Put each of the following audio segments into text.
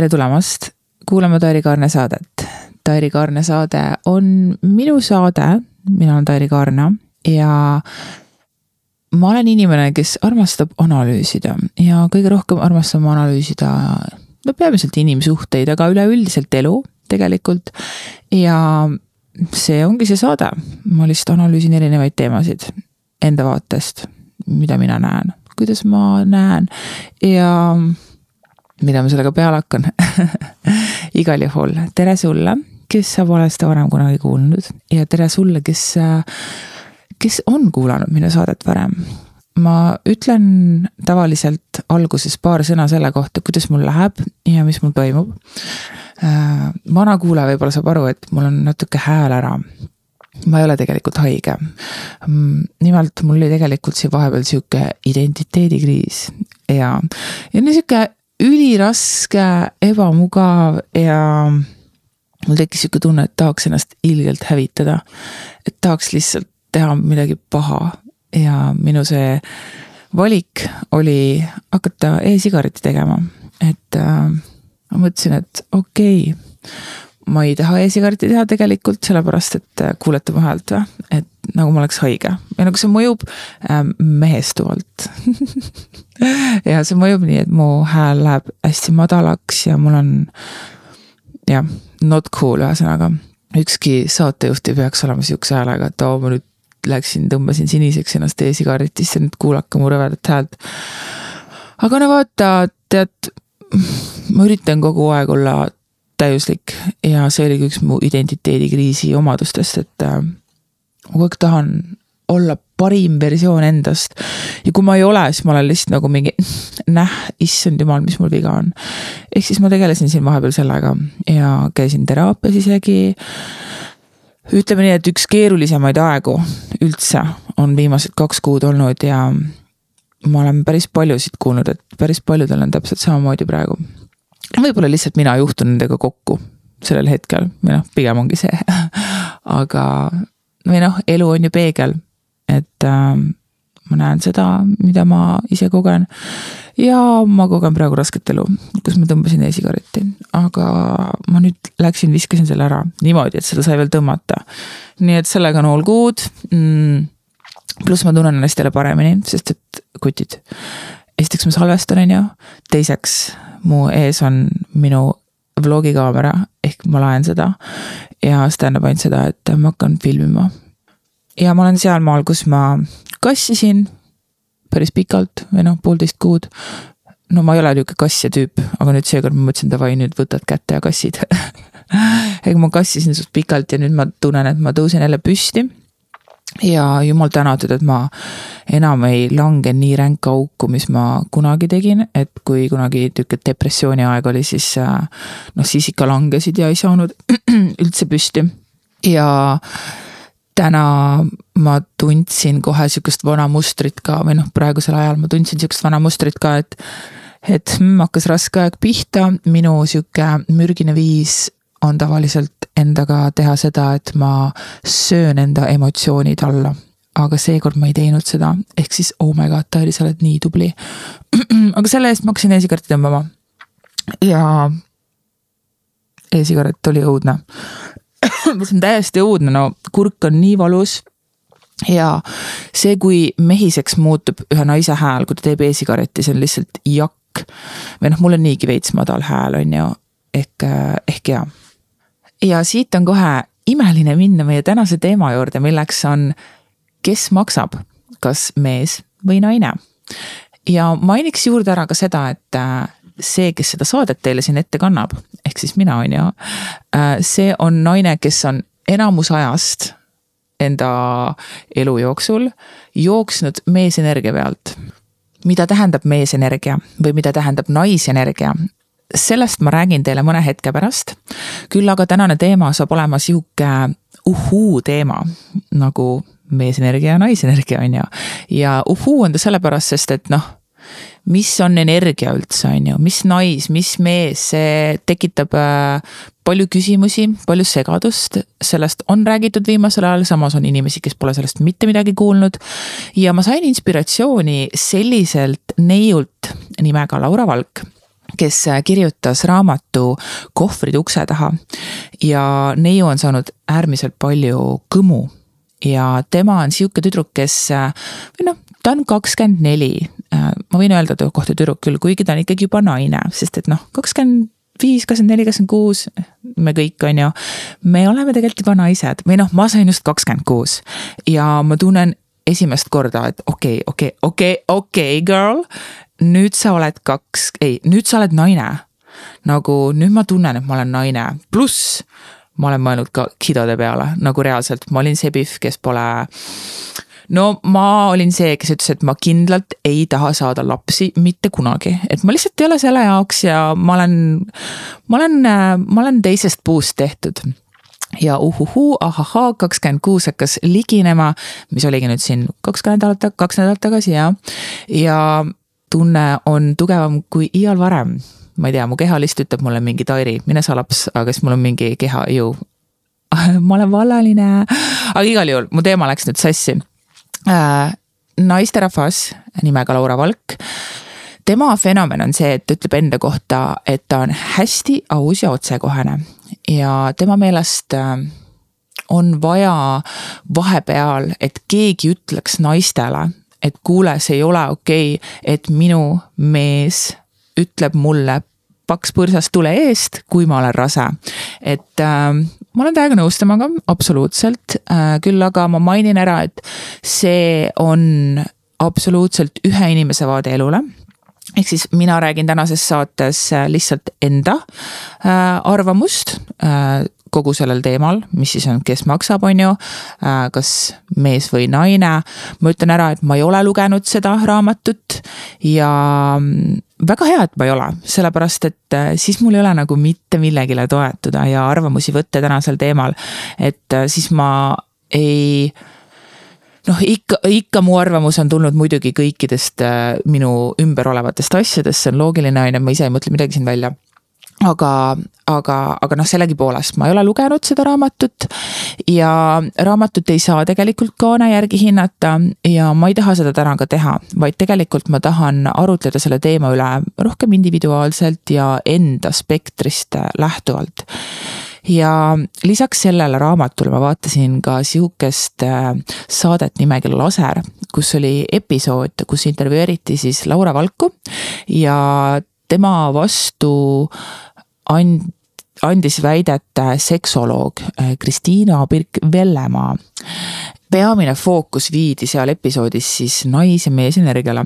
tere tulemast kuulama Tairi Kaarne saadet. Tairi Kaarne saade on minu saade, mina olen Tairi Kaarna ja ma olen inimene, kes armastab analüüsida ja kõige rohkem armastan ma analüüsida no peamiselt inimsuhteid, aga üleüldiselt elu tegelikult. ja see ongi see saade, ma lihtsalt analüüsin erinevaid teemasid enda vaatest, mida mina näen, kuidas ma näen ja mida ma sellega peale hakkan igal juhul tere sulle, kes sa pole seda varem kunagi kuulnud ja tere sulle, kes, kes on kuulanud minu saadet varem. ma ütlen tavaliselt alguses paar sõna selle kohta, kuidas mul läheb ja mis mul toimub. vana kuulaja võib-olla saab aru, et mul on natuke hääl ära ma ei ole tegelikult haige. nimelt mul oli tegelikult siin vahepeal sihuke identiteedikriis ja, ja sihuke üliraske, ebamugav ja mul tekkis sihuke tunne, et tahaks ennast ilgelt hävitada. et tahaks lihtsalt teha midagi paha ja minu see valik oli hakata e-sigaretti tegema, et äh, ma mõtlesin, et okei okay, ma ei taha e-sigaretti teha tegelikult sellepärast, et äh, kuulete mu häält või, et nagu ma oleks haige ja nagu see mõjub äh, mehestuvalt ja see mõjub nii, et mu hääl läheb hästi madalaks ja mul on jah, not cool ühesõnaga. ükski saatejuht ei peaks olema sihukese häälega, et oo, ma nüüd läksin, tõmbasin siniseks ennast e-sigaretisse, nüüd kuulake mu rõvedat häält. aga no vaata, tead, ma üritan kogu aeg olla täiuslik ja see oligi üks mu identiteedikriisi omadustest, et äh, ma kogu aeg tahan olla parim versioon endast. ja kui ma ei ole, siis ma olen lihtsalt nagu mingi näh, issand jumal, mis mul viga on. ehk siis ma tegelesin siin vahepeal sellega ja käisin teraapias isegi. ütleme nii, et üks keerulisemaid aegu üldse on viimased kaks kuud olnud ja ma olen päris paljusid kuulnud, et päris paljudel on täpselt samamoodi praegu võib-olla lihtsalt mina juhtun nendega kokku sellel hetkel või noh, pigem ongi see aga või noh, elu on ju peegel, et äh, ma näen seda, mida ma ise kogen. ja ma kogen praegu rasket elu, kus ma tõmbasin e-sigaretti, aga ma nüüd läksin, viskasin selle ära niimoodi, et seda sai veel tõmmata. nii et sellega on all good mm,. pluss ma tunnen ennast jälle paremini, sest et kutid. esiteks ma salvestan, on ju, teiseks mu ees on minu vlogikaamera ehk ma laen seda. ja see tähendab ainult seda, et ma hakkan filmima. ja ma olen sealmaal, kus ma kassisin päris pikalt või noh, poolteist kuud. no ma ei ole nihuke kassija tüüp, aga nüüd seekord ma mõtlesin, davai, nüüd võtad kätte ja kassid ega ma kassisin suht pikalt ja nüüd ma tunnen, et ma tõusen jälle püsti ja jumal tänatud, et ma enam ei lange nii ränka auku, mis ma kunagi tegin, et kui kunagi niisugune depressiooni aeg oli, siis äh, noh, siis ikka langesid ja ei saanud üldse püsti. ja täna ma tundsin kohe sihukest vana mustrit ka või noh, praegusel ajal ma tundsin sihukest vana mustrit ka, et et hmm, hakkas raske aeg pihta, minu sihuke mürgine viis on tavaliselt endaga teha seda, et ma söön enda emotsioonid alla. aga seekord ma ei teinud seda, ehk siis oh my god, Taili, sa oled nii tubli. aga selle eest ma hakkasin e-sigaretti tõmbama. ja e-sigaret oli õudne see on täiesti õudne, no kurk on nii valus ja see, kui mehiseks muutub ühe naise hääl, kui ta teeb e-sigaretti, see on lihtsalt jakk. või noh, mul on niigi veits madal hääl, on ju, ehk, ehk jaa ja siit on kohe imeline minna meie tänase teema juurde, milleks on, kes maksab, kas mees või naine. ja mainiks juurde ära ka seda, et äh, see, kes seda saadet teile siin ette kannab, ehk siis mina on ju, äh, see on naine, kes on enamus ajast enda elu jooksul jooksnud meesenergia pealt mida tähendab meesenergia või mida tähendab naisenergia, sellest ma räägin teile mõne hetke pärast. küll aga tänane teema saab olema sihuke uhuu teema nagu meesenergia ja naisenergia on ju. ja uhuu on ta sellepärast, sest et noh, mis on energia üldse, on ju, mis nais, mis mees, see tekitab äh, palju küsimusi, palju segadust, sellest on räägitud viimasel ajal, samas on inimesi, kes pole sellest mitte midagi kuulnud. ja ma sain inspiratsiooni selliselt neiult nimega Laura Valk kes kirjutas raamatu Kohvrid ukse taha ja neiu on saanud äärmiselt palju kõmu ja tema on sihuke tüdruk, kes või noh, ta on kakskümmend neli. ma võin öelda ta kohta tüdruk küll, kuigi ta on ikkagi juba naine, sest et noh, kakskümmend viis, kakskümmend neli, kakskümmend kuus, me kõik, on ju. me oleme tegelikult juba naised või noh, ma sain just kakskümmend kuus ja ma tunnen esimest korda, et okei okay,, okei okay,, okei okay,, okei okay, girl. Nüüd sa oled kaks, ei, nüüd sa oled naine. nagu nüüd ma tunnen, et ma olen naine, pluss ma olen mõelnud ka kidode peale nagu reaalselt, ma olin see Pihv, kes pole no ma olin see, kes ütles, et ma kindlalt ei taha saada lapsi mitte kunagi, et ma lihtsalt ei ole selle jaoks ja ma olen, ma olen, ma olen teisest puust tehtud. Ja uhuhuu, ahahaa, kakskümmend kuus hakkas liginema, mis oligi nüüd siin kaks nädalat, kaks nädalat tagasi ja, ja tunne on tugevam kui iial varem. ma ei tea, mu kehalist ütleb mulle mingi Tairi, mine sa laps, aga siis mul on mingi keha ju ma olen vallaline, aga igal juhul mu teema läks nüüd sassi äh, naisterahvas nimega Laura Valk. tema fenomen on see, et ta ütleb enda kohta, et ta on hästi aus ja otsekohene ja tema meelest äh, on vaja vahepeal, et keegi ütleks naistele, et kuule, see ei ole okei okay,, et minu mees ütleb mulle paks põrsas tule eest, kui ma olen rase. et äh, ma olen täiega nõus temaga, absoluutselt. Äh,, küll aga ma mainin ära, et see on absoluutselt ühe inimese vaade elule. Ehk siis mina räägin tänases saates lihtsalt enda äh, arvamust. Äh, kogu sellel teemal, mis siis on, kes maksab, on ju, äh, kas mees või naine. ma ütlen ära, et ma ei ole lugenud seda raamatut ja mm, väga hea, et ma ei ole, sellepärast et äh, siis mul ei ole nagu mitte millegile toetuda ja arvamusi võtta tänasel teemal. et äh, siis ma ei noh, ikka, ikka mu arvamus on tulnud muidugi kõikidest minu ümber olevatest asjadest, see on loogiline, on ju, ma ise ei mõtle midagi siin välja aga, aga, aga noh, sellegipoolest ma ei ole lugenud seda raamatut ja raamatut ei saa tegelikult kaane järgi hinnata ja ma ei taha seda täna ka teha, vaid tegelikult ma tahan arutleda selle teema üle rohkem individuaalselt ja enda spektrist lähtuvalt. Ja lisaks sellele raamatule ma vaatasin ka sihukest äh, saadet nimega Laser, kus oli episood, kus intervjueeriti siis Laura Valku ja tema vastu and-, andis väidet äh, seksoloog äh, Kristiina Pirk-Vellemaa. peamine fookus viidi seal episoodis siis nais- ja meesenergiale.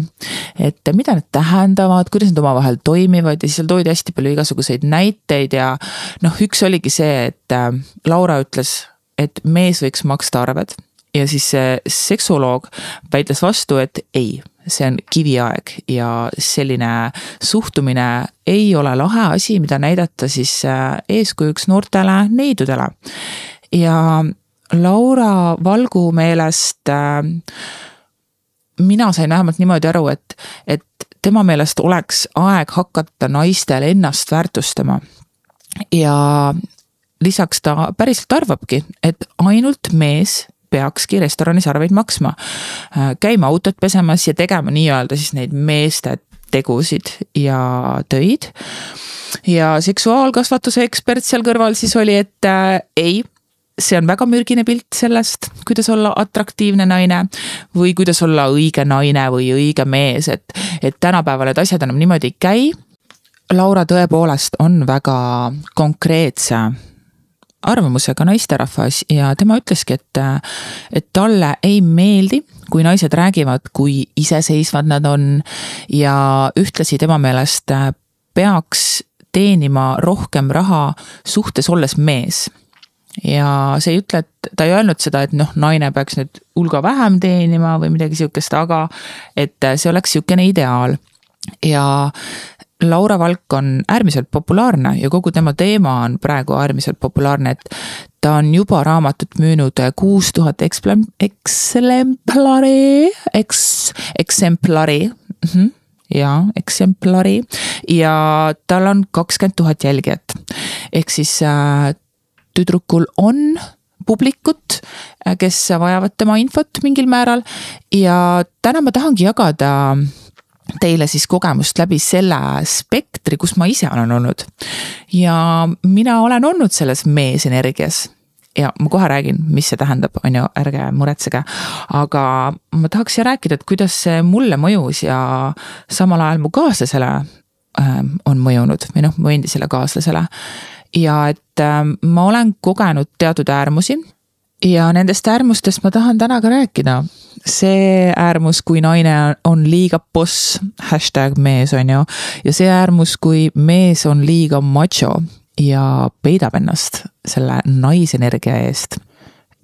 et mida need tähendavad, kuidas need omavahel toimivad ja siis seal toodi hästi palju igasuguseid näiteid ja noh, üks oligi see, et äh, Laura ütles, et mees võiks maksta arved ja siis see seksuoloog väitles vastu, et ei see on kiviaeg ja selline suhtumine ei ole lahe asi, mida näidata siis äh, eeskujuks noortele neidudele. ja Laura Valgu meelest äh, mina sain vähemalt niimoodi aru, et, et tema meelest oleks aeg hakata naistel ennast väärtustama. ja lisaks ta päriselt arvabki, et ainult mees peakski restoranis arveid maksma. Äh, käima autot pesemas ja tegema nii-öelda siis neid meeste tegusid ja töid. ja seksuaalkasvatuse ekspert seal kõrval siis oli, et äh, ei see on väga mürgine pilt sellest, kuidas olla atraktiivne naine või kuidas olla õige naine või õige mees, et, et tänapäeval need asjad enam niimoodi ei käi. Laura tõepoolest on väga konkreetse arvamusega naisterahvas ja tema ütleski, et, et talle ei meeldi, kui naised räägivad, kui iseseisvad nad on ja ühtlasi tema meelest peaks teenima rohkem raha suhtes olles mees ja see ei ütle, et ta ei öelnud seda, et noh, naine peaks nüüd hulga vähem teenima või midagi sihukest, aga et see oleks sihukene ideaal. ja Laura Valk on äärmiselt populaarne ja kogu tema teema on praegu äärmiselt populaarne, et ta on juba raamatut müünud kuus tuhat eksplem-, eksemplari, eks, eksemplari mm. -hmm ja eksemplari ja tal on kakskümmend tuhat jälgijat. ehk siis äh, tüdrukul on publikut, äh, kes vajavad tema infot mingil määral ja täna ma tahangi jagada teile siis kogemust läbi selle spektri, kus ma ise olen olnud. ja mina olen olnud selles meesenergias ja ma kohe räägin, mis see tähendab, on ju, ärge muretsege. aga ma tahaks rääkida, et kuidas see mulle mõjus ja samal ajal mu kaaslasele äh, on mõjunud või noh, mu endisele kaaslasele. ja et äh, ma olen kogenud teatud äärmusi ja nendest äärmustest ma tahan täna ka rääkida. See äärmus, kui naine on liiga boss, hashtag mees on ju, ja see äärmus, kui mees on liiga macho ja peidab ennast selle naisenergia eest.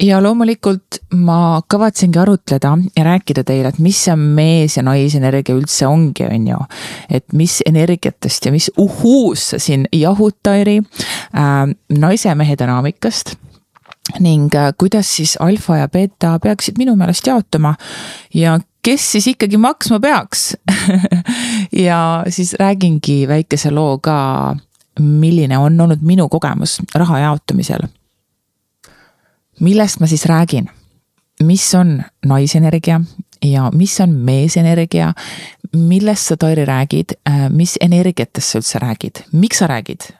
ja loomulikult ma kavatsengi arutleda ja rääkida teile, et mis see mees ja naisenergia üldse ongi, on ju. et mis energiatest ja mis uhuust sa siin jahud, Tairi äh,, naise ja mehe dünaamikast ning äh, kuidas siis alfa ja beeta peaksid minu meelest jaotuma ja kes siis ikkagi maksma peaks ja siis räägingi väikese loo ka milline on olnud minu kogemus raha jaotamisel. millest ma siis räägin? mis on naisenergia ja mis on meesenergia, millest sa, Tairi, räägid, äh, mis energiatest sa üldse räägid, miks sa räägid?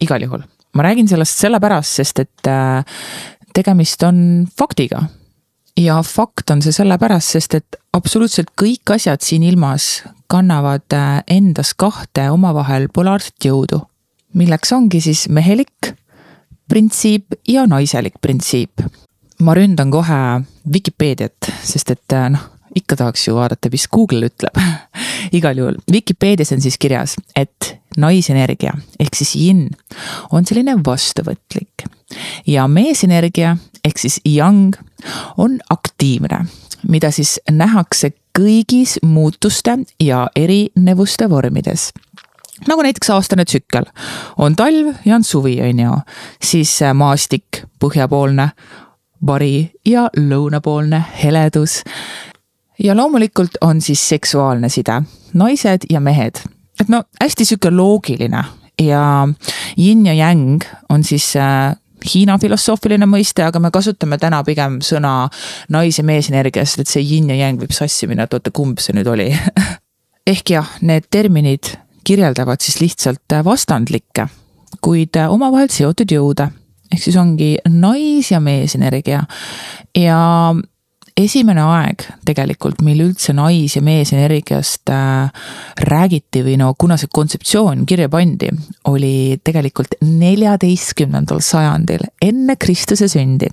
igal juhul, ma räägin sellest sellepärast, sest et äh, tegemist on faktiga. ja fakt on see sellepärast, sest et absoluutselt kõik asjad siin ilmas kannavad äh, endas kahte omavahel polaarset jõudu milleks ongi siis mehelik printsiip ja naiselik printsiip. ma ründan kohe Vikipeediat, sest et äh, noh, ikka tahaks ju vaadata, mis Google ütleb igal juhul, Vikipeedias on siis kirjas, et naisenergia ehk siis yin on selline vastuvõtlik ja meesenergia ehk siis yang on aktiivne, mida siis nähakse kõigis muutuste ja erinevuste vormides nagu näiteks aastane tsükkel. on talv ja on suvi, on ju, siis äh, maastik, põhjapoolne, vari ja lõunapoolne heledus. ja loomulikult on siis seksuaalne side, naised ja mehed. Et no hästi sihuke loogiline ja yin ja yang on siis äh, Hiina filosoofiline mõiste, aga me kasutame täna pigem sõna nais- ja meesenergiast, et see yin ja yang võib sassi minna, et oota, kumb see nüüd oli ehk jah, need terminid kirjeldavad siis lihtsalt vastandlikke, kuid omavahel seotud jõude. ehk siis ongi nais- ja meesenergia ja esimene aeg tegelikult, mil üldse nais- ja meesenergiast äh, räägiti või no kuna see kontseptsioon kirja pandi, oli tegelikult neljateistkümnendal sajandil enne Kristuse sündi.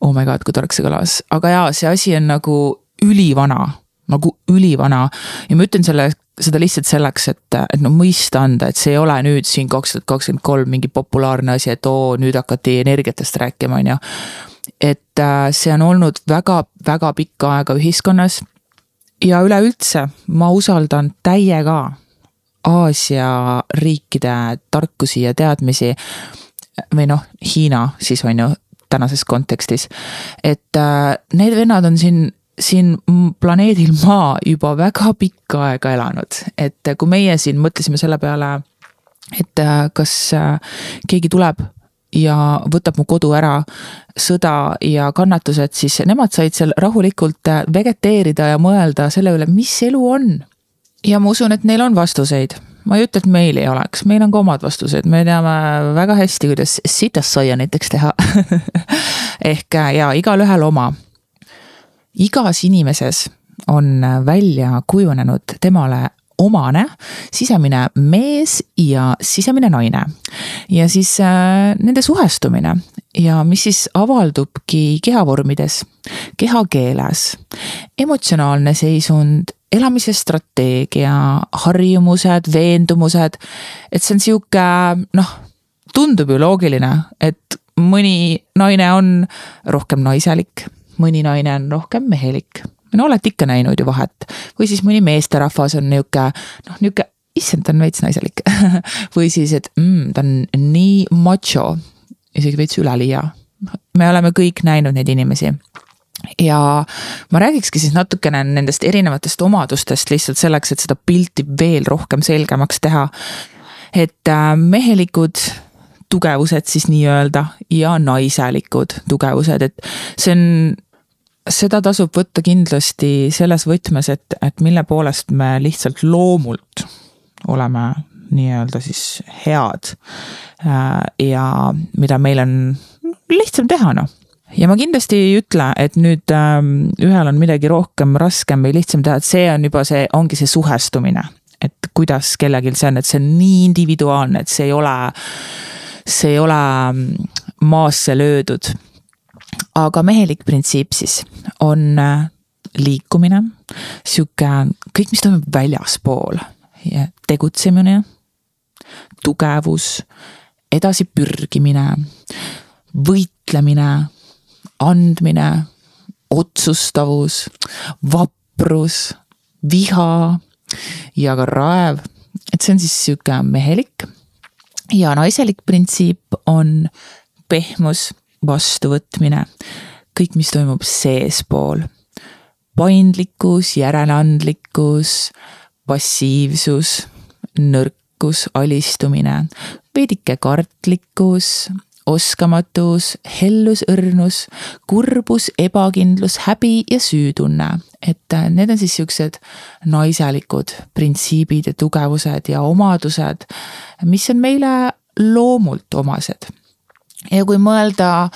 oh my god, kui toreks see kõlas, aga jaa, see asi on nagu ülivana nagu ülivana ja ma ütlen selle, seda lihtsalt selleks, et, et no mõista anda, et see ei ole nüüd siin kaks tuhat kakskümmend kolm mingi populaarne asi, et oo, nüüd hakati energiatest rääkima, on ju. Et äh, see on olnud väga-väga pikka aega ühiskonnas. ja üleüldse ma usaldan täiega Aasia riikide tarkusi ja teadmisi või noh, Hiina siis on ju tänases kontekstis. et äh, need vennad on siin siin planeedil Maa juba väga pikka aega elanud, et kui meie siin mõtlesime selle peale, et äh, kas keegi tuleb ja võtab mu kodu ära, sõda ja kannatused, siis nemad said seal rahulikult äh, vegeteerida ja mõelda selle üle, mis elu on. ja ma usun, et neil on vastuseid. Ma ei ütle, et meil ei oleks, meil on ka omad vastused, me teame väga hästi, kuidas sitast saia näiteks teha. Ehk jaa, igalühel oma. Igas inimeses on välja kujunenud temale omane sisemine mees ja sisemine naine. ja siis äh, nende suhestumine ja mis siis avaldubki kehavormides, kehakeeles, emotsionaalne seisund, elamise strateegia, harjumused, veendumused. et see on sihuke noh, tundub ju loogiline, et mõni naine on rohkem naiselik mõni naine on rohkem mehelik. No olete ikka näinud ju vahet. Või siis mõni meesterahvas on nihuke noh, nihuke, issand, ta on veits naiselik või siis, et mm, ta on nii macho, isegi veits üleliia. me oleme kõik näinud neid inimesi. Ja ma räägikski siis natukene nendest erinevatest omadustest lihtsalt selleks, et seda pilti veel rohkem selgemaks teha. et äh, mehelikud tugevused siis nii-öelda ja naiselikud tugevused, et see on seda tasub võtta kindlasti selles võtmes, et, et mille poolest me lihtsalt loomult oleme nii-öelda siis head. Äh, ja mida meil on lihtsam teha, noh ja ma kindlasti ei ütle, et nüüd ähm, ühel on midagi rohkem raskem või lihtsam teha, et see on juba see, ongi see suhestumine. et kuidas kellelgi see on, et see on nii individuaalne, et see ei ole, see ei ole mm, maasse löödud. Aga mehelik printsiip siis on äh, liikumine, sihuke kõik, mis toimub väljaspool, tegutsemine, tugevus, edasipürgimine, võitlemine. Andmine, otsustavus, vaprus, viha. Ja ka raev. et see on siis sihuke mehelik. ja naiselik printsiip on pehmus, vastuvõtmine, kõik, mis toimub seespool. paindlikkus, järeleandlikkus, passiivsus, nõrkus, alistumine, veidike kartlikkus, oskamatus, hellus, õrnus, kurbus, ebakindlus, häbi ja süütunne. et äh, need on siis siuksed naiselikud printsiibid ja tugevused ja omadused, mis on meile loomult omased. Ja kui mõelda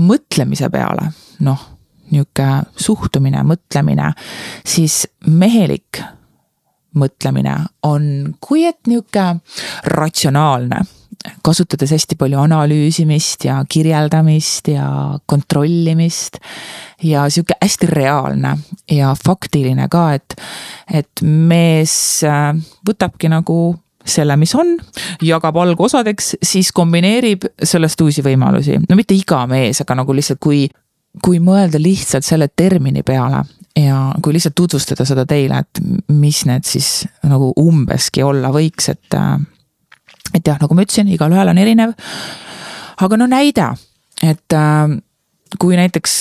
mõtlemise peale, noh, nihuke suhtumine, mõtlemine, siis mehelik mõtlemine on kui et nihuke ratsionaalne kasutades hästi palju analüüsimist ja kirjeldamist ja kontrollimist. ja sihuke hästi reaalne ja faktiline ka, et, et mees äh, võtabki nagu selle, mis on, jagab algosadeks, siis kombineerib sellest uusi võimalusi. no mitte iga mees, aga nagu lihtsalt, kui, kui mõelda lihtsalt selle termini peale ja kui lihtsalt tutvustada seda teile, et mis need siis nagu umbeski olla võiks, et äh, et jah, nagu ma ütlesin, igalühel on erinev. aga no näide, et äh, kui näiteks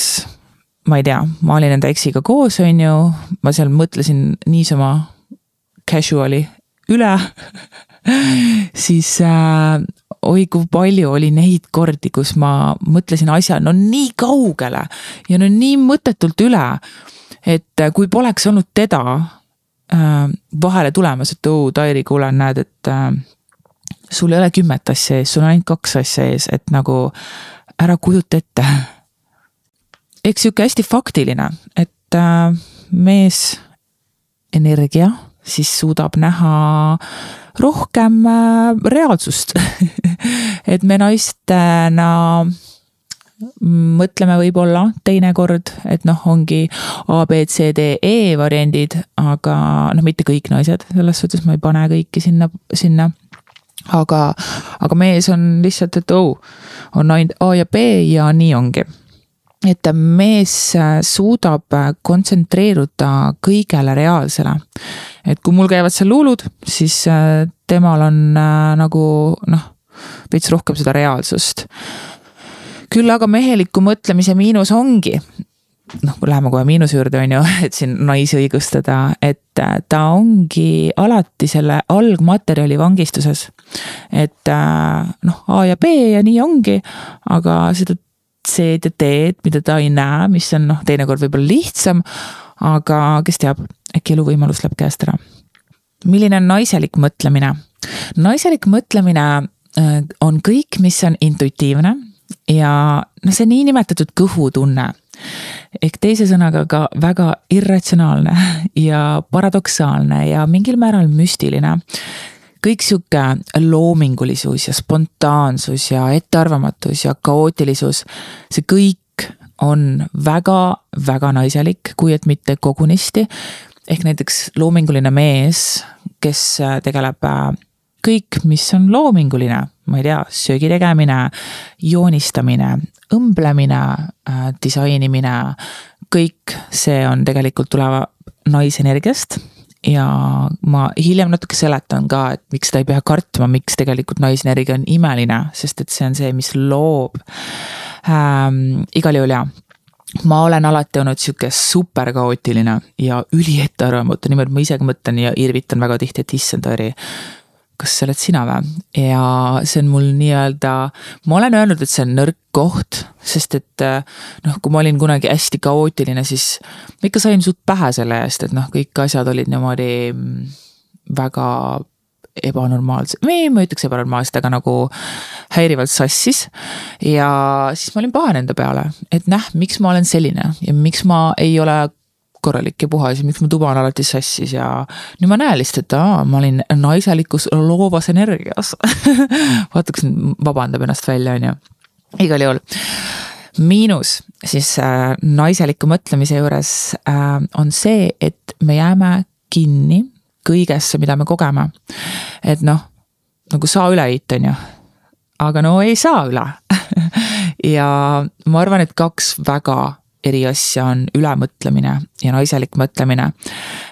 ma ei tea, ma olin enda eksiga koos, on ju, ma seal mõtlesin niisama casual'i üle siis äh, oi kui palju oli neid kordi, kus ma mõtlesin asja no nii kaugele ja no nii mõttetult üle. et äh, kui poleks olnud teda äh, vahele tulemas, et oo, Tairi, kuule, näed, et äh, sul ei ole kümmet asja ees, sul on ainult kaks asja ees, et nagu ära kujuta ette. eks sihuke hästi faktiline, et äh, mees energia siis suudab näha rohkem äh, reaalsust et me naistena mõtleme võib-olla teinekord, et noh, ongi A, B, C, D, E variandid, aga noh, mitte kõik naised, selles suhtes ma ei pane kõiki sinna, sinna aga, aga mees on lihtsalt, et oh, on ainult A ja B ja nii ongi. et mees suudab kontsentreeruda kõigele reaalsele. Et kui mul käivad seal luulud, siis äh, temal on nagu noh, veits rohkem seda reaalsust küll aga meheliku mõtlemise miinus ongi, noh, läheme kohe miinuse juurde, on ju, et siin naisi õigustada, et äh, ta ongi alati selle algmaterjali vangistuses. et äh, noh, A ja B ja nii ongi, aga seda C-d ja D-d, mida ta ei näe, mis on noh, teinekord võib-olla lihtsam. Aga kes teab, äkki eluvõimalus läheb käest ära. milline on naiselik mõtlemine? naiselik mõtlemine äh, on kõik, mis on intuitiivne ja noh, see niinimetatud kõhutunne ehk teise sõnaga ka väga irratsionaalne ja paradoksaalne ja mingil määral müstiline. kõik sihuke loomingulisus ja spontaansus ja ettearvamatus ja kaootilisus, see kõik on väga-väga naiselik, kui et mitte kogunisti. ehk näiteks loominguline mees, kes tegeleb äh, kõik, mis on loominguline, ma ei tea, söögi tegemine, joonistamine, õmblemine, äh, disainimine, kõik see on tegelikult tuleva naisenergiast ja ma hiljem natuke seletan ka, et miks ta ei pea kartma, miks tegelikult naisenergia on imeline, sest et see on see, mis loob ähm,. igal juhul jaa ma olen alati olnud sihuke super kaootiline ja üliettearvamatu, niimoodi ma ise ka mõtlen ja irvitan väga tihti, et issand, Ari kas see oled sina või? ja see on mul nii-öelda, ma olen öelnud, et see on nõrk koht, sest et noh, kui ma olin kunagi hästi kaootiline, siis ma ikka sain suht pähe selle eest, et noh, kõik asjad olid niimoodi mm, väga ebanormaalsed, või ma ütleks ebanormaalsed, aga nagu häirivalt sassis. ja siis ma olin pahane enda peale, et näh, miks ma olen selline ja miks ma ei ole korralik ja puhas ja miks mu tuba on alati sassis ja nüüd ma näen lihtsalt, et aa, ma olin naiselikus loovas energias vaata, kas vabandab ennast välja, on ju. igal juhul miinus siis äh, naiseliku mõtlemise juures äh, on see, et me jääme kinni kõigesse, mida me kogeme. et noh, nagu saa üle heita, on ju. aga no ei saa üle ja ma arvan, et kaks väga eri asja on ülemõtlemine ja naiselik mõtlemine.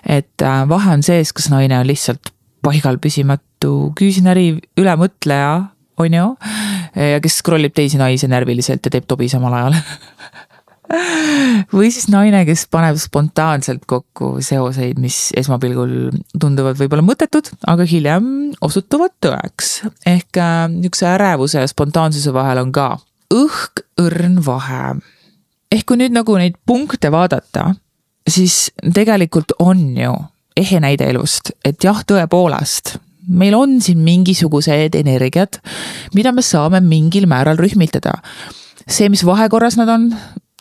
et äh, vahe on sees, kas naine on lihtsalt paigal püsimatu küüsinäri ülemõtleja, on ju. ja kes scroll ib teisi naisi närviliselt ja teeb tobi samal ajal või siis naine, kes paneb spontaanselt kokku seoseid, mis esmapilgul tunduvad võib-olla mõttetud, aga hiljem osutuvad tõeks. ehk äh, niisuguse ärevuse ja spontaansuse vahel on ka õhk-õrn vahe ehk kui nüüd nagu neid punkte vaadata, siis tegelikult on ju ehe näide elust, et jah, tõepoolest, meil on siin mingisugused energiat, mida me saame mingil määral rühmitada. see, mis vahekorras nad on,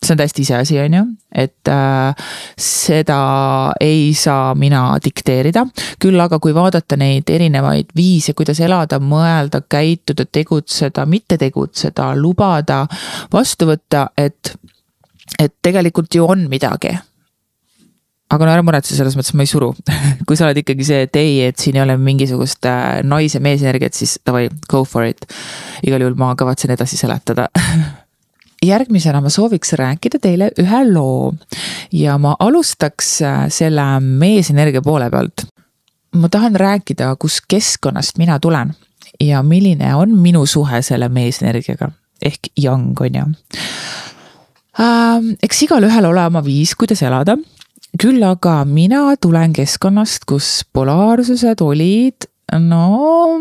see on täiesti iseasi, on ju, et äh, seda ei saa mina dikteerida. küll aga, kui vaadata neid erinevaid viise, kuidas elada, mõelda, käituda, tegutseda, mitte tegutseda, lubada, vastu võtta, et et tegelikult ju on midagi. aga no ära muretse, selles mõttes ma ei suru kui sa oled ikkagi see, et ei, et siin ei ole mingisugust äh, naise-meesenergiat, siis davai, go for it. igal juhul ma kavatsen edasi seletada järgmisena ma sooviks rääkida teile ühe loo ja ma alustaks äh, selle meesenergia poole pealt. ma tahan rääkida, kus keskkonnast mina tulen ja milline on minu suhe selle meesenergiaga ehk yang on ju. Eks igalühel ole oma viis, kuidas elada. küll aga mina tulen keskkonnast, kus polaarsused olid, no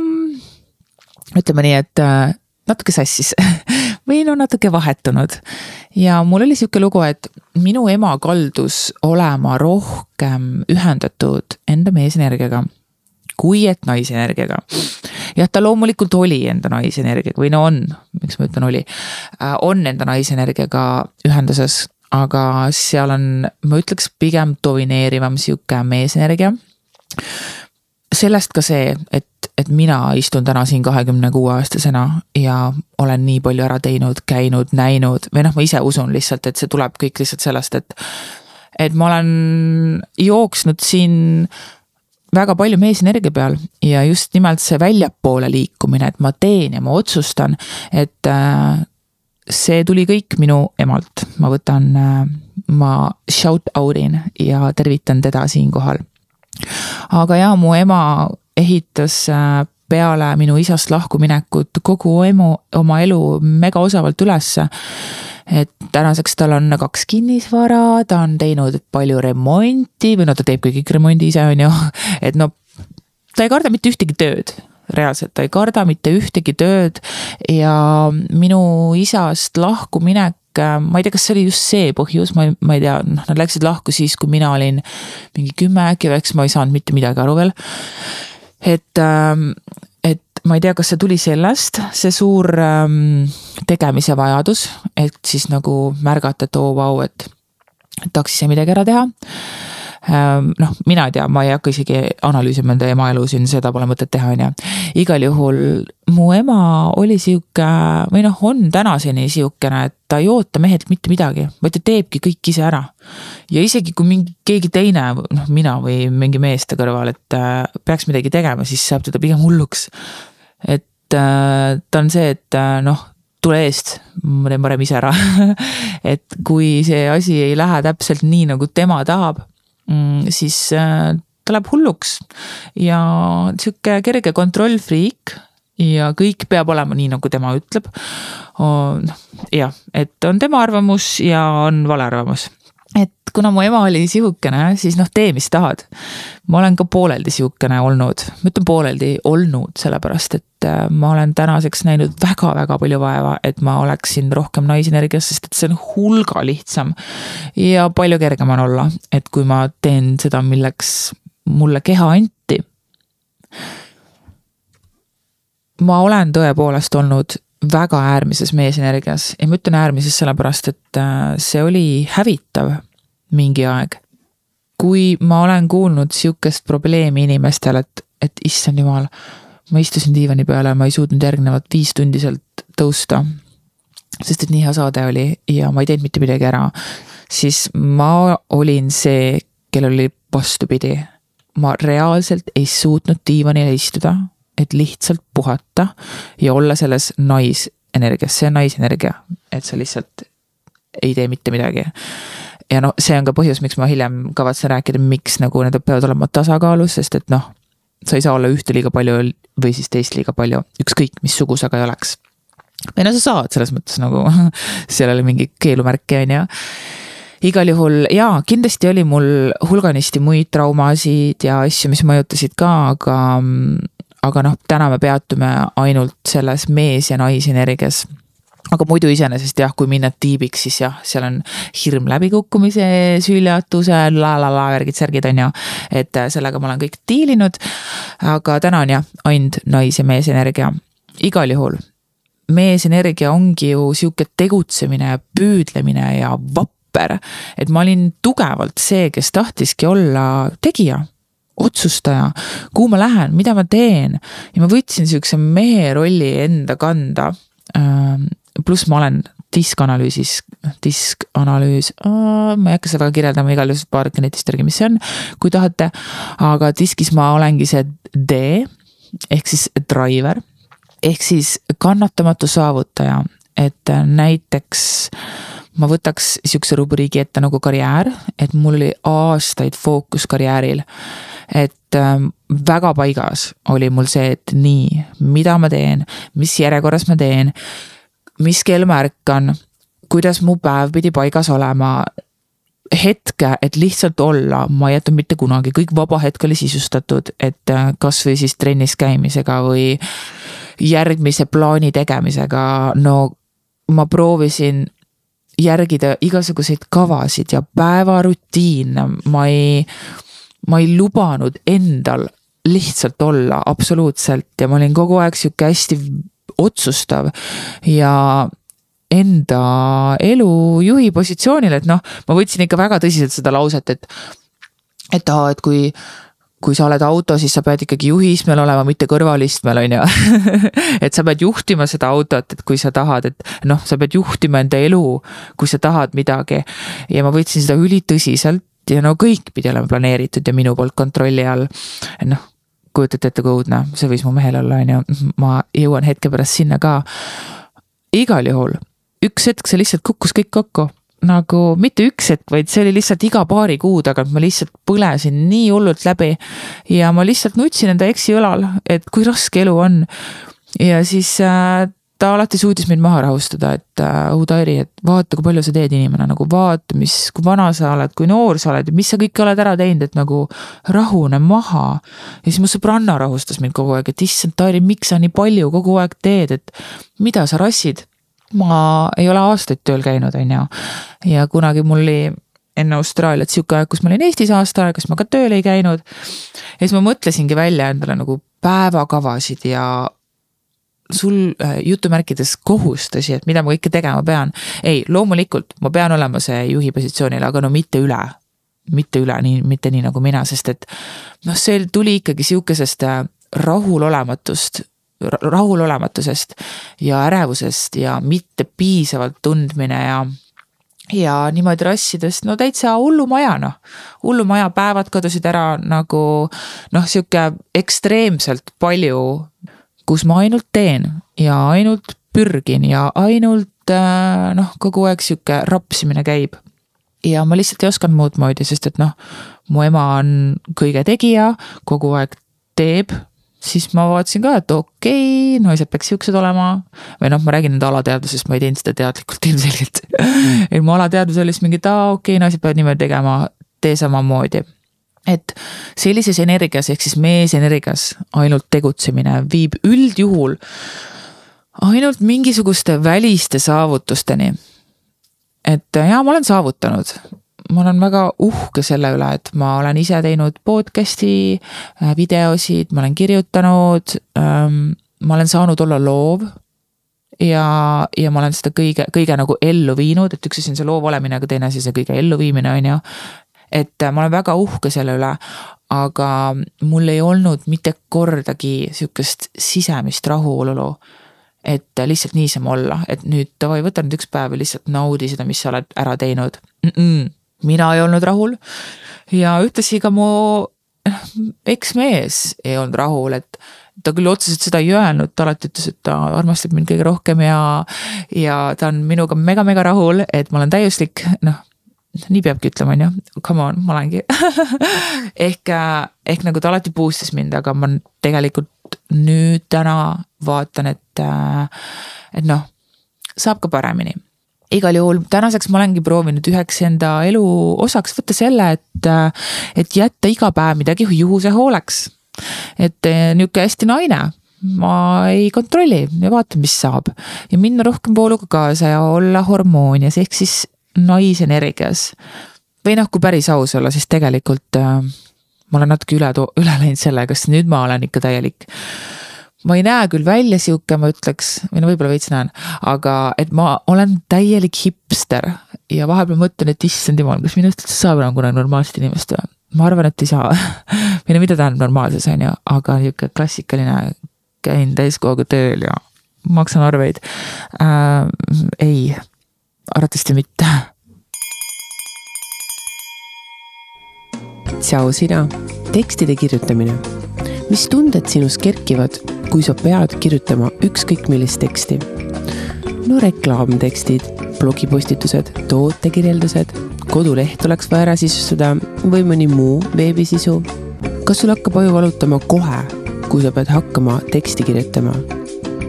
ütleme nii, et äh, natuke sassis või no natuke vahetunud. ja mul oli sihuke lugu, et minu ema kaldus olema rohkem ühendatud enda meesenergiaga kui et naisenergiaga. jah, ta loomulikult oli enda naisenergiaga või no on, miks ma ütlen oli, äh, on enda naisenergiaga ühenduses, aga seal on, ma ütleks pigem domineerivam sihuke meesenergia. sellest ka see, et, et mina istun täna siin kahekümne kuue aastasena ja olen nii palju ära teinud, käinud, näinud või noh, ma ise usun lihtsalt, et see tuleb kõik lihtsalt sellest, et et ma olen jooksnud siin väga palju meesenergia peal ja just nimelt see väljapoole liikumine, et ma teen ja ma otsustan, et äh, see tuli kõik minu emalt, ma võtan, äh, ma shout out in ja tervitan teda siinkohal. aga jaa, mu ema ehitas äh, peale minu isast lahkuminekut kogu emu, oma elu mega osavalt ülesse. Et tänaseks tal on kaks kinnisvara, ta on teinud palju remonti või no ta teebki kõik remondi ise, on ju, et no ta ei karda mitte ühtegi tööd reaalselt, ta ei karda mitte ühtegi tööd. Ja minu isast lahkuminek ma ei tea, kas see oli just see põhjus, ma ei, ma ei tea, noh, nad läksid lahku siis, kui mina olin mingi kümme äkki või eks ma ei saanud mitte midagi aru veel. Et ähm, ma ei tea, kas see tuli sellest, see suur ähm, tegemise vajadus, et siis nagu märgata, et oo oh, vau, et tahaks ise midagi ära teha. Noh, mina ei tea, ma ei hakka isegi analüüsima enda ema elu siin, seda pole mõtet teha, on ju. igal juhul mu ema oli sihuke või noh, on tänaseni sihukene, et ta ei oota mehelt mitte midagi, vaid ta teebki kõik ise ära. ja isegi kui mingi keegi teine, noh mina või mingi mees ta kõrval, et äh, peaks midagi tegema, siis saab teda pigem hulluks et äh, ta on see, et äh, noh, tule eest, ma teen parem ise ära et kui see asi ei lähe täpselt nii, nagu tema tahab, siis äh, ta läheb hulluks ja sihuke kerge kontrollfriik ja kõik peab olema nii, nagu tema ütleb. noh, jah, et on tema arvamus ja on vale arvamus kuna mu ema oli sihukene, siis noh, tee, mis tahad. ma olen ka pooleldi sihukene olnud, ma ütlen pooleldi olnud, sellepärast et äh, ma olen tänaseks näinud väga-väga palju vaeva, et ma oleksin rohkem naisenergias, sest et see on hulga lihtsam. ja palju kergem on olla, et kui ma teen seda, milleks mulle keha anti. ma olen tõepoolest olnud väga äärmises meesenergias ja ma ütlen äärmises sellepärast, et äh, see oli hävitav mingi aeg. kui ma olen kuulnud sihukest probleemi inimestel, et, et issand jumal, ma istusin diivani peale, ma ei suutnud järgnevat viis tundi sealt tõusta. sest et nii hea saade oli ja ma ei teinud mitte midagi ära. siis ma olin see, kellel oli vastupidi. ma reaalselt ei suutnud diivanile istuda, et lihtsalt puhata ja olla selles naisenergias, see on naisenergia, et sa lihtsalt ei tee mitte midagi ja noh, see on ka põhjus, miks ma hiljem kavatsen rääkida, miks nagu need peavad olema tasakaalus, sest et noh, sa ei saa olla ühte liiga palju või siis teist liiga palju, ükskõik missugu sa ka ei oleks. või no sa saad selles mõttes nagu, seal ei ole mingit keelumärki, on ju igal juhul jaa, kindlasti oli mul hulganisti muid traumasid ja asju, mis mõjutasid ka, aga, aga noh, täna me peatume ainult selles mees- ja naisenergias aga muidu iseenesest jah, kui minna tiibiks, siis jah, seal on hirm läbikukkumise, süüljatuse la la la värgid-särgid on ju. et äh, sellega ma olen kõik diilinud. aga täna on jah, ainult nais- ja meesenergia. igal juhul meesenergia ongi ju sihuke tegutsemine ja püüdlemine ja vapper. et ma olin tugevalt see, kes tahtiski olla tegija otsustaja, kuhu ma lähen, mida ma teen ja ma võtsin sihukese mehe rolli enda kanda pluss ma olen diskanalüüsis, diskanalüüs, ma ei hakka seda väga kirjeldama, igal juhul vaadake netist järgi, mis see on, kui tahate. aga diskis ma olengi see D ehk siis driver ehk siis kannatamatu saavutaja, et näiteks ma võtaks sihukese rubriigi ette nagu karjäär, et mul oli aastaid fookus karjääril. et ähm, väga paigas oli mul see, et nii, mida ma teen, mis järjekorras ma teen mis kell ma ärkan, kuidas mu päev pidi paigas olema. hetke, et lihtsalt olla, ma ei jäta mitte kunagi, kõik vaba hetk oli sisustatud, et äh, kasvõi siis trennis käimisega või järgmise plaani tegemisega, no ma proovisin järgida igasuguseid kavasid ja päevarutiine, ma ei, ma ei lubanud endal lihtsalt olla absoluutselt. Ja ma olin kogu aeg sihuke hästi otsustav ja enda elu juhi positsioonil, et noh, ma võtsin ikka väga tõsiselt seda lauset, et, et aa, et kui kui sa oled auto, siis sa pead ikkagi juhiistmel olema, mitte kõrvalistmel, on ju. et sa pead juhtima seda autot, et kui sa tahad, et noh, sa pead juhtima enda elu, kui sa tahad midagi. ja ma võtsin seda ülitõsiselt ja no kõik pidi olema planeeritud ja minu poolt kontrolli all. noh, kujutate ette, kui õudne see võis mu mehel olla, on ju, ma jõuan hetke pärast sinna ka. igal juhul, üks hetk see lihtsalt kukkus kõik kokku nagu mitte üks hetk, vaid see oli lihtsalt iga paari kuu tagant ma lihtsalt põlesin nii hullult läbi. ja ma lihtsalt nutsin enda eksi õlal, et kui raske elu on. ja siis äh, ta alati suutis mind maha rahustada, et äh, Udairi, et vaata, kui palju sa teed, inimene, nagu vaata, mis, kui vana sa oled, kui noor sa oled mis sa kõike oled ära teinud, et nagu rahune maha. ja siis mu sõbranna rahustas mind kogu aeg, et issand, Tairi, miks sa nii palju kogu aeg teed, et mida sa rassid. ma ei ole aastaid tööl käinud, on ju. ja kunagi mul oli enne Austraaliat sihuke aeg, kus ma olin Eestis aasta aega, siis ma ka tööl ei käinud. ja siis ma mõtlesingi välja endale nagu päevakavasid ja sul äh, jutumärkides kohustusi, et mida ma kõike tegema pean. ei, loomulikult ma pean olema see juhi positsioonil, aga no mitte üle. mitte üle, nii, mitte nii nagu mina, sest et noh, see tuli ikkagi sihukesest äh, rahulolematust rahulolematusest ja ärevusest ja mitte piisavalt tundmine ja ja niimoodi rassidest, no täitsa hullumaja noh. hullumaja päevad kadusid ära nagu noh, sihuke ekstreemselt palju kus ma ainult teen ja ainult pürgin ja ainult äh, noh, kogu aeg sihuke rapsimine käib. ja ma lihtsalt ei osanud muud moodi, sest et noh, mu ema on kõige tegija, kogu aeg teeb siis ma vaatasin ka, et okei okay,, naised peaks siuksed olema. või noh, ma räägin nüüd alateadvusest, ma ei teinud seda teadlikult ilmselgelt et mu alateadvus oli siis mingi, et aa okei okay,, naised peavad niimoodi tegema, tee samamoodi et sellises energias ehk siis meesenergias ainult tegutsemine viib üldjuhul ainult mingisuguste väliste saavutusteni. et jaa, ma olen saavutanud, ma olen väga uhke selle üle, et ma olen ise teinud podcast'i, äh, videosid, ma olen kirjutanud ähm,. ma olen saanud olla loov. ja, ja ma olen seda kõige, kõige nagu ellu viinud, et üks asi on see loov olemine, aga teine asi see kõige elluviimine on ju. Et äh, ma olen väga uhke selle üle, aga mul ei olnud mitte kordagi sihukest sisemist rahulolu et lihtsalt niisama olla, et nüüd davai, võta nüüd üks päev ja lihtsalt naudi seda, mis sa oled ära teinud mm. -mm mina ei olnud rahul ja ühtlasi ka mu eksmees ei olnud rahul, et ta küll otseselt seda ei öelnud, ta alati ütles, et ta armastab mind kõige rohkem ja, ja ta on minuga mega-mega rahul, et ma olen täiuslik, noh nii peabki ütlema, on ju, come on, ma olengi. Ehk, ehk nagu ta alati boost'is mind, aga ma tegelikult nüüd täna vaatan, et, et noh, saab ka paremini. Igal juhul tänaseks ma olengi proovinud üheks enda elu osaks võtta selle, et, et jätta iga päev midagi juhuse hooleks. et nihuke hästi naine, ma ei kontrolli ja vaatan, mis saab. Ja minna rohkem vooluga kaasa ja olla hormoonias ehk siis naisenergias. või noh, kui päris aus olla, siis tegelikult äh, ma olen natuke üle, üle läinud sellega, sest nüüd ma olen ikka täielik ma ei näe küll välja sihuke, ma ütleks, või no võib-olla veits näen, aga et ma olen täielik hipster ja vahepeal mõtlen, et issand jumal, kas minust üldse saab enam kunagi normaalset inimest või? ma arvan, et ei saa või no mida tähendab normaalsus, on ju, aga nihuke klassikaline, käin täiskohaga tööl ja maksan arveid äh,. ei, arvatavasti mitte. tšau sina, tekstide kirjutamine. mis tunded sinus kerkivad kui sa pead kirjutama ükskõik millist teksti. no reklaamtekstid, blogipostitused, tootekirjeldused, koduleht oleks vaja ära sisustada või mõni muu veebisisu. kas sul hakkab aju valutama kohe, kui sa pead hakkama teksti kirjutama?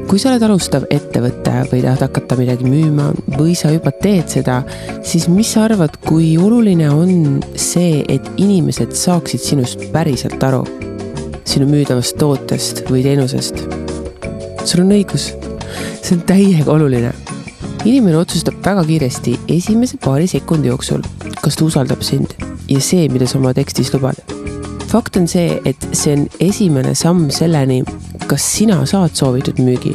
Kui sa oled alustav ettevõte või tahad hakata midagi müüma või sa juba teed seda, siis mis sa arvad, kui oluline on see, et inimesed saaksid sinust päriselt aru? sinu müüdavast tootest või teenusest. sul on õigus, see on täiega oluline. inimene otsustab väga kiiresti esimese paari sekundi jooksul, kas ta usaldab sind ja see, mida sa oma tekstis lubad. fakt on see, et see on esimene samm selleni, kas sina saad soovitud müügi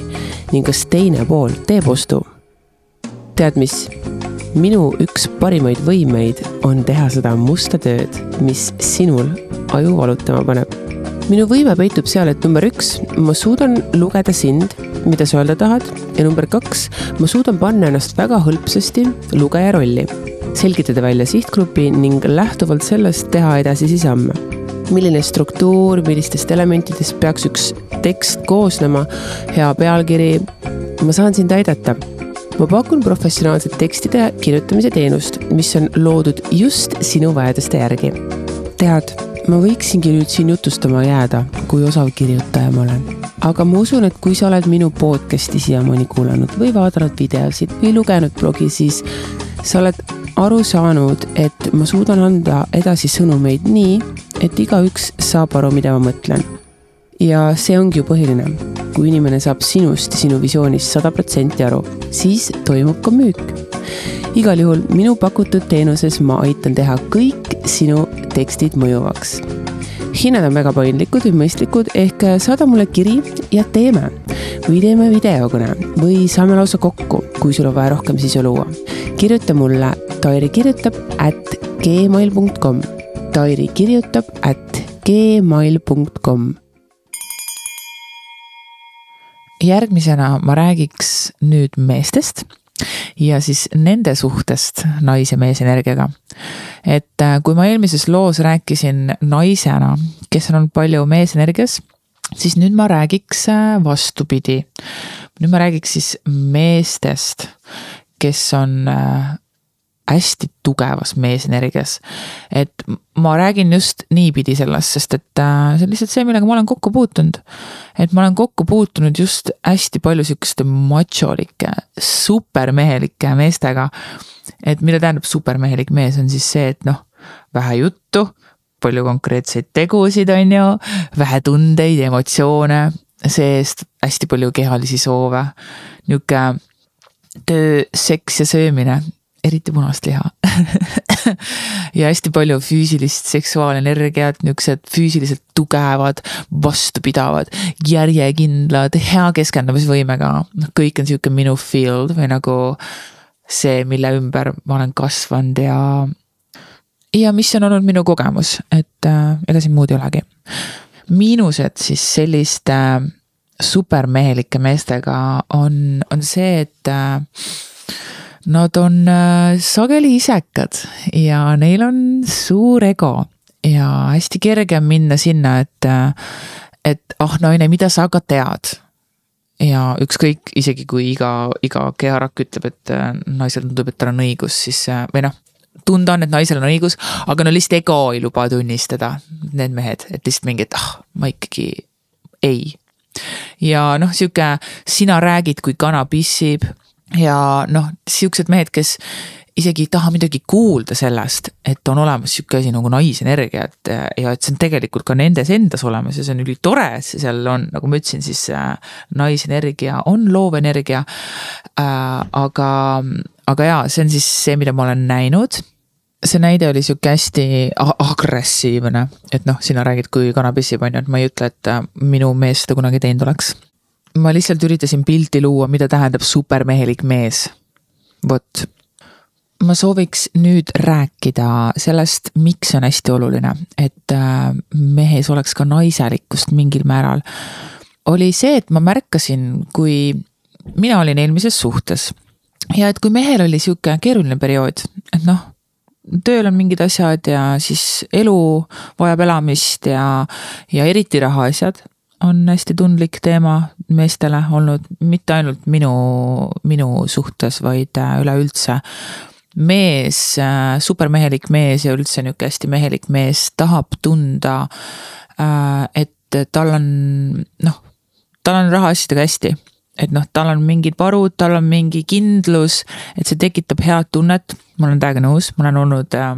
ning kas teine pool teeb ostu. tead mis? minu üks parimaid võimeid on teha seda musta tööd, mis sinul aju valutama paneb minu võime peitub seal, et number üks, ma suudan lugeda sind, mida sa öelda tahad ja number kaks, ma suudan panna ennast väga hõlpsasti lugeja rolli, selgitada välja sihtgrupi ning lähtuvalt sellest teha edasisi samme. Milline struktuur, millistest elementidest peaks üks tekst koosnema, hea pealkiri, ma saan sind aidata ma pakun professionaalset tekstide kirjutamise teenust, mis on loodud just sinu vajaduste järgi. tead ma võiksingi nüüd siin jutustama jääda, kui osav kirjutaja ma olen. aga ma usun, et kui sa oled minu podcast'i siiamaani kuulanud või vaadanud videosid või lugenud blogi, siis sa oled aru saanud, et ma suudan anda edasi sõnumeid nii, et igaüks saab aru, mida ma mõtlen. ja see ongi ju põhiline. kui inimene saab sinust ja sinu visioonist sada protsenti aru, siis toimub ka müük igal juhul minu pakutud teenuses ma aitan teha kõik sinu tekstid mõjuvaks. hinnad on väga paindlikud või mõistlikud, ehk saada mulle kiri ja teeme või teeme videokõne või saame lausa kokku, kui sul on vaja rohkem sisu luua. kirjuta mulle Tairi kirjutab at gmail.com. Tairi kirjutab at gmail.com järgmisena ma räägiks nüüd meestest ja siis nende suhtest nais- ja meesenergiaga. et äh, kui ma eelmises loos rääkisin naisena, kes on olnud palju meesenergias, siis nüüd ma räägiks äh, vastupidi. nüüd ma räägiks siis meestest, kes on äh, hästi tugevas meesenergias. et ma räägin just niipidi sellest, sest et äh, see on lihtsalt see, millega ma olen kokku puutunud. et ma olen kokku puutunud just hästi palju sihukeste macholike, supermehelike meestega. et mida tähendab supermehelik mees, on siis see, et noh, vähe juttu, palju konkreetseid tegusid, on ju, vähe tundeid, emotsioone, see-eest hästi palju kehalisi soove. nihuke töö, seks ja söömine eriti punast liha ja hästi palju füüsilist seksuaalenergiat, niisugused füüsiliselt tugevad, vastupidavad, järjekindlad, hea keskendumisvõimega. noh, kõik on sihuke minu field või nagu see, mille ümber ma olen kasvanud ja. Ja mis on olnud minu kogemus, et äh, ega siin muud ei olegi. miinused siis selliste äh, supermehelike meestega on, on see, et äh, Nad on sageli isekad ja neil on suur ego ja hästi kerge on minna sinna, et, et ah naine, mida sa aga tead. ja ükskõik, isegi kui iga, iga keharakk ütleb, et naisel tundub, et tal on õigus, siis või noh tunda on, et naisel on õigus, aga no lihtsalt ego ei luba tunnistada, need mehed, et lihtsalt mingi, et ah, ma ikkagi ei. ja noh, sihuke sina räägid, kui kana pissib ja noh, siuksed mehed, kes isegi ei taha midagi kuulda sellest, et on olemas sihuke asi nagu naisenergia, et ja et see on tegelikult ka nendes endas olemas ja see on ülitore, et seal on, nagu ma ütlesin, siis äh, naisenergia on loov energia äh,. aga, aga jaa, see on siis see, mida ma olen näinud see näide oli sihuke hästi agressiivne, et noh, sina räägid, kui kana pissib, on ju, et ma ei ütle, et äh, minu mees seda kunagi teinud oleks ma lihtsalt üritasin pilti luua, mida tähendab supermehelik mees. vot. ma sooviks nüüd rääkida sellest, miks on hästi oluline, et äh, mehes oleks ka naiselikkust mingil määral. oli see, et ma märkasin, kui mina olin eelmises suhtes ja et kui mehel oli sihuke keeruline periood, et noh tööl on mingid asjad ja siis elu vajab elamist ja, ja eriti rahaasjad on hästi tundlik teema meestele olnud, mitte ainult minu, minu suhtes, vaid äh, üleüldse. mees, äh, supermehelik mees ja üldse nihuke hästi mehelik mees tahab tunda, äh, et tal on noh, tal on rahaasjadega hästi et noh, tal on mingid varud, tal on mingi kindlus, et see tekitab head tunnet, ma olen täiega nõus, ma olen olnud äh,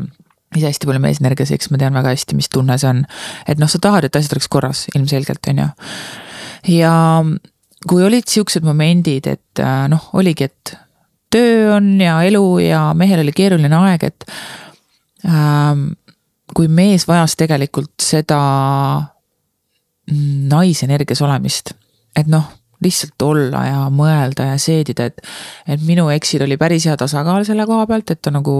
ise hästi palju meesenergias, eks ma tean väga hästi, mis tunne see on. et noh, sa tahad, et asjad oleks korras, ilmselgelt, on ju. ja kui olid siuksed momendid, et äh, noh, oligi, et töö on ja elu ja mehel oli keeruline aeg, et ähm,. kui mees vajas tegelikult seda naisenergias olemist, et noh lihtsalt olla ja mõelda ja seedida, et, et minu eksil oli päris hea tasakaal selle koha pealt, et ta nagu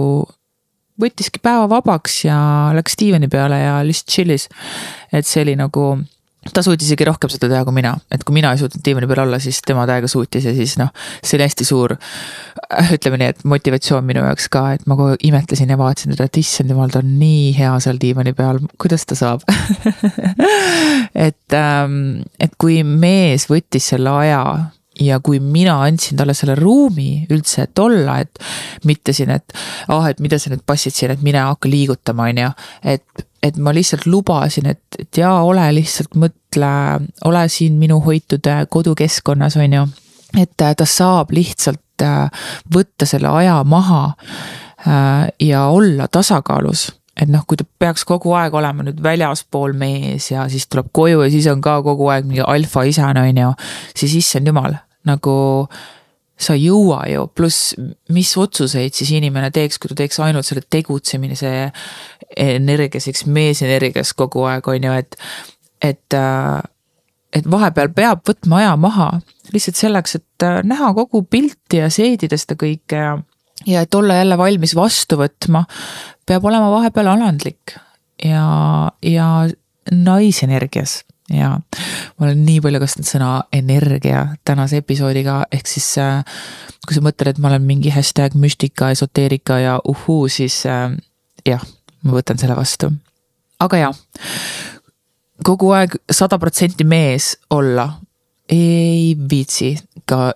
võttiski päeva vabaks ja läks diivani peale ja lihtsalt chill'is. et see oli nagu, ta suutis isegi rohkem seda teha kui mina, et kui mina ei suutnud diivani peal olla, siis tema täiega suutis ja siis noh, see oli hästi suur. ütleme nii, et motivatsioon minu jaoks ka, et ma kogu aeg imetlesin ja vaatasin teda, et issand jumal, ta on nii hea seal diivani peal, kuidas ta saab et, ähm, et kui mees võttis selle aja ja kui mina andsin talle selle ruumi üldse, et olla, et mitte siin, et ah, et mida sa nüüd passid siin, et mine hakka liigutama, on ju. et, et ma lihtsalt lubasin, et, et jaa, ole lihtsalt, mõtle, ole siin minu hoitud kodukeskkonnas, on ju. et ta saab lihtsalt äh, võtta selle aja maha äh, ja olla tasakaalus et noh, kui ta peaks kogu aeg olema nüüd väljaspool mees ja siis tuleb koju ja siis on ka kogu aeg mingi alfaisane, on ju. siis issand jumal, nagu sa ei jõua ju, pluss mis otsuseid siis inimene teeks, kui ta teeks ainult selle tegutsemise energias, eks meesenergias kogu aeg on ju, et, et. et vahepeal peab võtma aja maha lihtsalt selleks, et näha kogu pilti ja seedida seda kõike ja ja et olla jälle valmis vastu võtma, peab olema vahepeal alandlik ja, ja naisenergias ja ma olen nii palju kasutanud sõna energia tänase episoodiga, ehk siis äh, kui sa mõtled, et ma olen mingi hashtag müstika, esoteerika ja uhuu, siis äh, jah, ma võtan selle vastu. aga jah, kogu aeg sada protsenti mees olla ei viitsi ka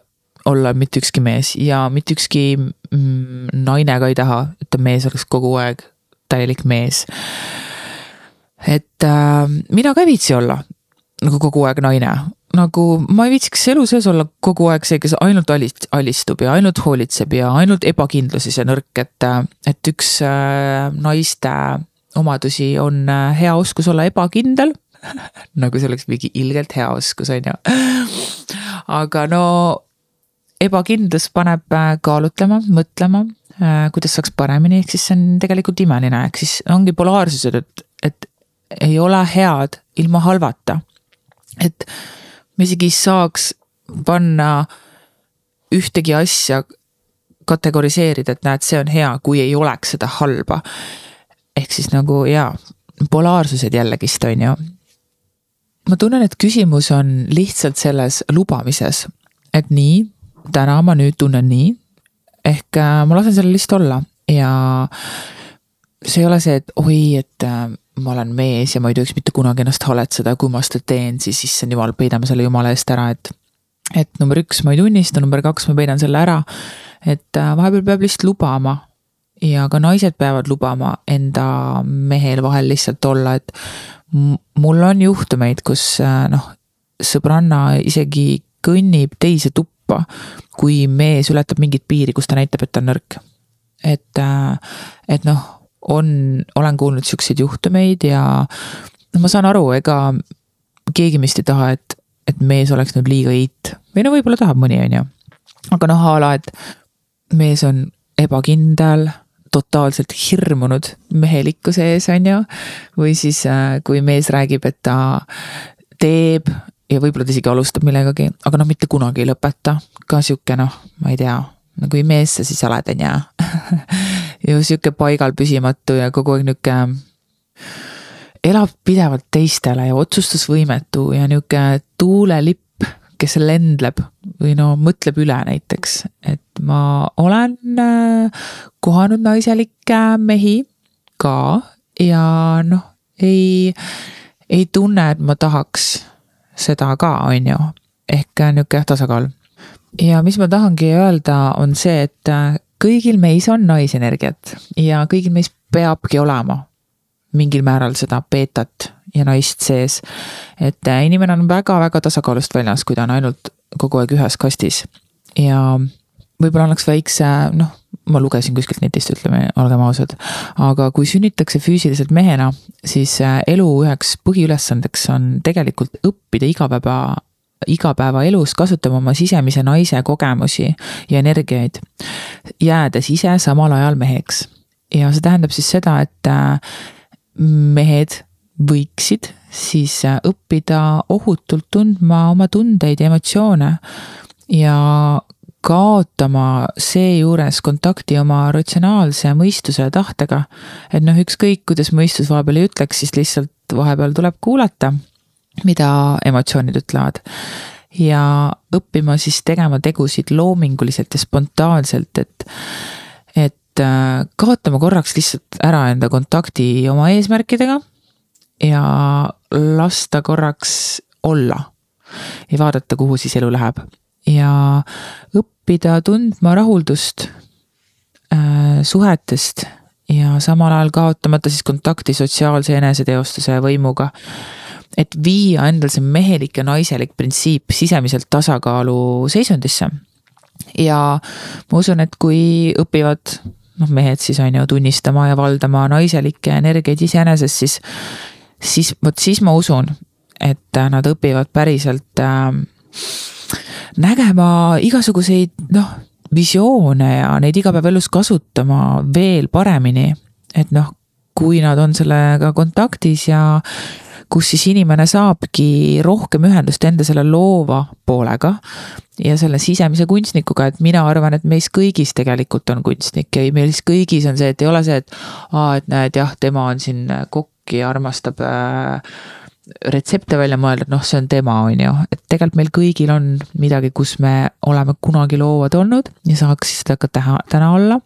olla mitte ükski mees ja mitte ükski mm, naine ka ei taha, et ta mees oleks kogu aeg täielik mees. et äh, mina ka ei viitsi olla nagu kogu aeg naine, nagu ma ei viitsiks elu sees olla kogu aeg see, kes ainult alist-, alistub ja ainult hoolitseb ja ainult ebakindluses ja nõrk, et, et üks äh, naiste omadusi on äh, hea oskus olla ebakindel nagu see oleks mingi ilgelt hea oskus, on ju. aga no ebakindlus paneb äh, kaalutlema, mõtlema, kuidas saaks paremini, ehk siis see on tegelikult imeline, ehk siis ongi polaarsused, et, et ei ole head ilma halvata. et me isegi ei saaks panna ühtegi asja kategoriseerida, et näed, see on hea, kui ei oleks seda halba. ehk siis nagu jaa, polaarsused jällegist, on ju. ma tunnen, et küsimus on lihtsalt selles lubamises, et nii, täna ma nüüd tunnen nii. ehk äh, ma lasen sellel lihtsalt olla ja see ei ole see, et oi, et äh, ma olen mees ja ma ei tohiks mitte kunagi ennast haletseda, kui ma seda teen, siis issand jumal, peidame selle jumala eest ära, et. et number üks, ma ei tunnista, number kaks, ma peidan selle ära. et äh, vahepeal peab lihtsalt lubama ja ka naised peavad lubama enda mehel vahel lihtsalt olla, et mul on juhtumeid, kus noh, sõbranna isegi kõnnib teise tuppa, kui mees ületab mingit piiri, kus ta näitab, et ta on nõrk. et, et noh, on, olen kuulnud siukseid juhtumeid ja noh, ma saan aru, ega keegi meist ei taha, et, et mees oleks nüüd liiga it või no võib-olla tahab mõni, on ju. aga noh, a la, et mees on ebakindel totaalselt hirmunud mehelikkuse ees, on ju. või siis, kui mees räägib, et ta teeb ja võib-olla ta isegi alustab millegagi, aga noh, mitte kunagi ei lõpeta. ka sihuke noh, ma ei tea, no kui mees sa siis oled, on ju. ju sihuke paigal püsimatu ja kogu aeg nihuke. elab pidevalt teistele ja otsustusvõimetu ja nihuke tuulelipp, kes lendleb või no mõtleb üle näiteks, et ma olen äh, kohanud naiselikke mehi ka ja noh, ei, ei tunne, et ma tahaks seda ka, on ju. ehk nihuke jah, tasakaal. ja mis ma tahangi öelda, on see, et äh, kõigil meis on naisenergiat ja kõigil meis peabki olema mingil määral seda beetat ja naist sees. et äh, inimene on väga-väga tasakaalust väljas, kui ta on ainult kogu aeg ühes kastis ja võib-olla annaks väikse, noh, ma lugesin kuskilt netist, ütleme, olgem ausad. aga kui sünnitakse füüsiliselt mehena, siis äh, elu üheks põhiülesandeks on tegelikult õppida igapäeva, igapäevaelus kasutama oma sisemise naise kogemusi ja energiaid. jäädes ise samal ajal meheks. ja see tähendab siis seda, et äh, mehed võiksid siis äh, õppida ohutult tundma oma tundeid ja emotsioone ja kaotama seejuures kontakti oma ratsionaalse mõistuse ja tahtega. et noh, ükskõik kuidas mõistus vahepeal ei ütleks, siis lihtsalt vahepeal tuleb kuulata, mida emotsioonid ütlevad. ja õppima siis tegema tegusid loominguliselt ja spontaanselt, et, et äh, kaotama korraks lihtsalt ära enda kontakti oma eesmärkidega ja lasta korraks olla ja vaadata, kuhu siis elu läheb ja õppida tundma rahuldust äh, suhetest ja samal ajal kaotamata siis kontakti sotsiaalse eneseteostuse võimuga. Et viia endal see mehelik ja naiselik printsiip sisemiselt tasakaalu seisundisse. ja ma usun, et kui õpivad noh, mehed siis on ju tunnistama ja valdama naiselikke energiaid iseenesest, siis, siis vot siis ma usun, et nad õpivad päriselt äh, nägema igasuguseid noh, visioone ja neid igapäevaelus kasutama veel paremini. et noh, kui nad on sellega kontaktis ja kus siis inimene saabki rohkem ühendust enda selle loova poolega ja selle sisemise kunstnikuga, et mina arvan, et meis kõigis tegelikult on kunstnik ja meis kõigis on see, et ei ole see, et aa, et näed jah, tema on siin kokk ja armastab äh, retsepte välja mõelda, et noh, see on tema, on ju, et tegelikult meil kõigil on midagi, kus me oleme kunagi loovad olnud ja saaks seda ka teha, täna olla.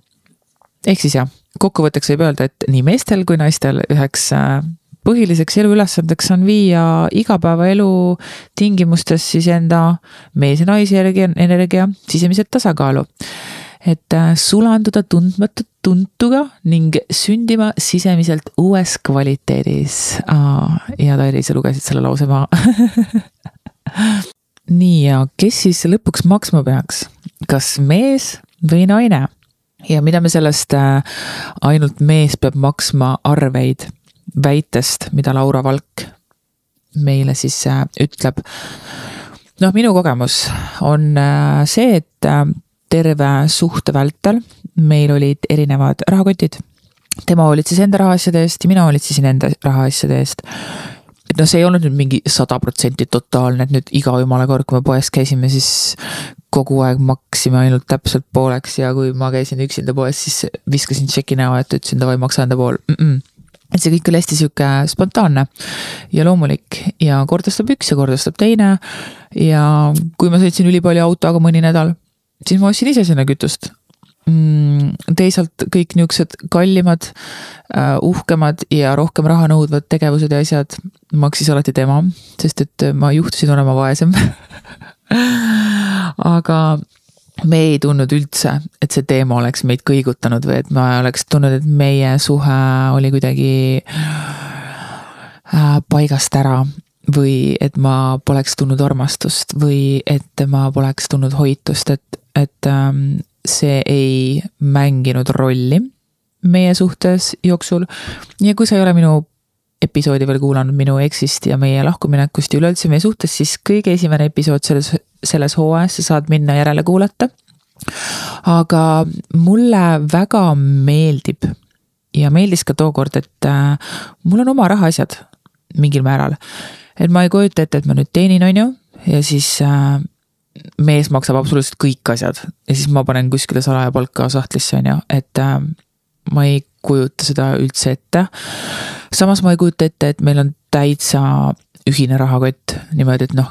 ehk siis jah, kokkuvõtteks võib öelda, et nii meestel kui naistel üheks äh, põhiliseks eluülesandeks on viia igapäevaelu tingimustes siis enda mees ja naise energia, energia sisemiselt tasakaalu. et äh, sulanduda tundmatu tuntuga ning sündima sisemiselt uues kvaliteedis. ja Tairi, sa lugesid selle lause maha nii, ja kes siis lõpuks maksma peaks, kas mees või naine? ja mida me sellest äh, ainult mees peab maksma arveid väitest, mida Laura Valk meile siis äh, ütleb. noh, minu kogemus on äh, see, et äh, terve suhte vältel meil olid erinevad rahakotid. tema hoolitses enda rahaasjade eest ja mina hoolitsesin enda rahaasjade eest. et noh, see ei olnud nüüd mingi sada protsenti totaalne, et nüüd iga jumala kord, kui me poes käisime, siis kogu aeg maksime ainult täpselt pooleks ja kui ma käisin üksinda poes, siis viskasin tšeki näo ette, ütlesin davai, maksa enda pool mm. -mm et see kõik oli hästi sihuke spontaanne ja loomulik ja kord ostab üks ja kord ostab teine. ja kui ma sõitsin ülipalju autoga mõni nädal, siis ma ostsin ise sinna kütust mm,. teisalt kõik niuksed kallimad uh,, uhkemad ja rohkem raha nõudvad tegevused ja asjad maksis alati tema, sest et ma juhtusin olema vaesem aga me ei tundnud üldse, et see teema oleks meid kõigutanud või et ma oleks tundnud, et meie suhe oli kuidagi äh, paigast ära või et ma poleks tundnud armastust või et ma poleks tundnud hoitust, et, et ähm, see ei mänginud rolli meie suhtes jooksul. ja kui sa ei ole minu episoodi veel kuulanud minu eksist ja meie lahkuminekust ja üleüldse meie suhtest, siis kõige esimene episood selles, selles hooajas sa saad minna järele kuulata. aga mulle väga meeldib ja meeldis ka tookord, et äh, mul on oma rahaasjad mingil määral. et ma ei kujuta ette, et ma nüüd teenin, on ju, ja siis äh, mees maksab absoluutselt kõik asjad ja siis ma panen kuskile salaja palka sahtlisse, on ju, et äh, ma ei kujuta seda üldse ette. samas ma ei kujuta ette, et meil on täitsa ühine rahakott niimoodi, et noh,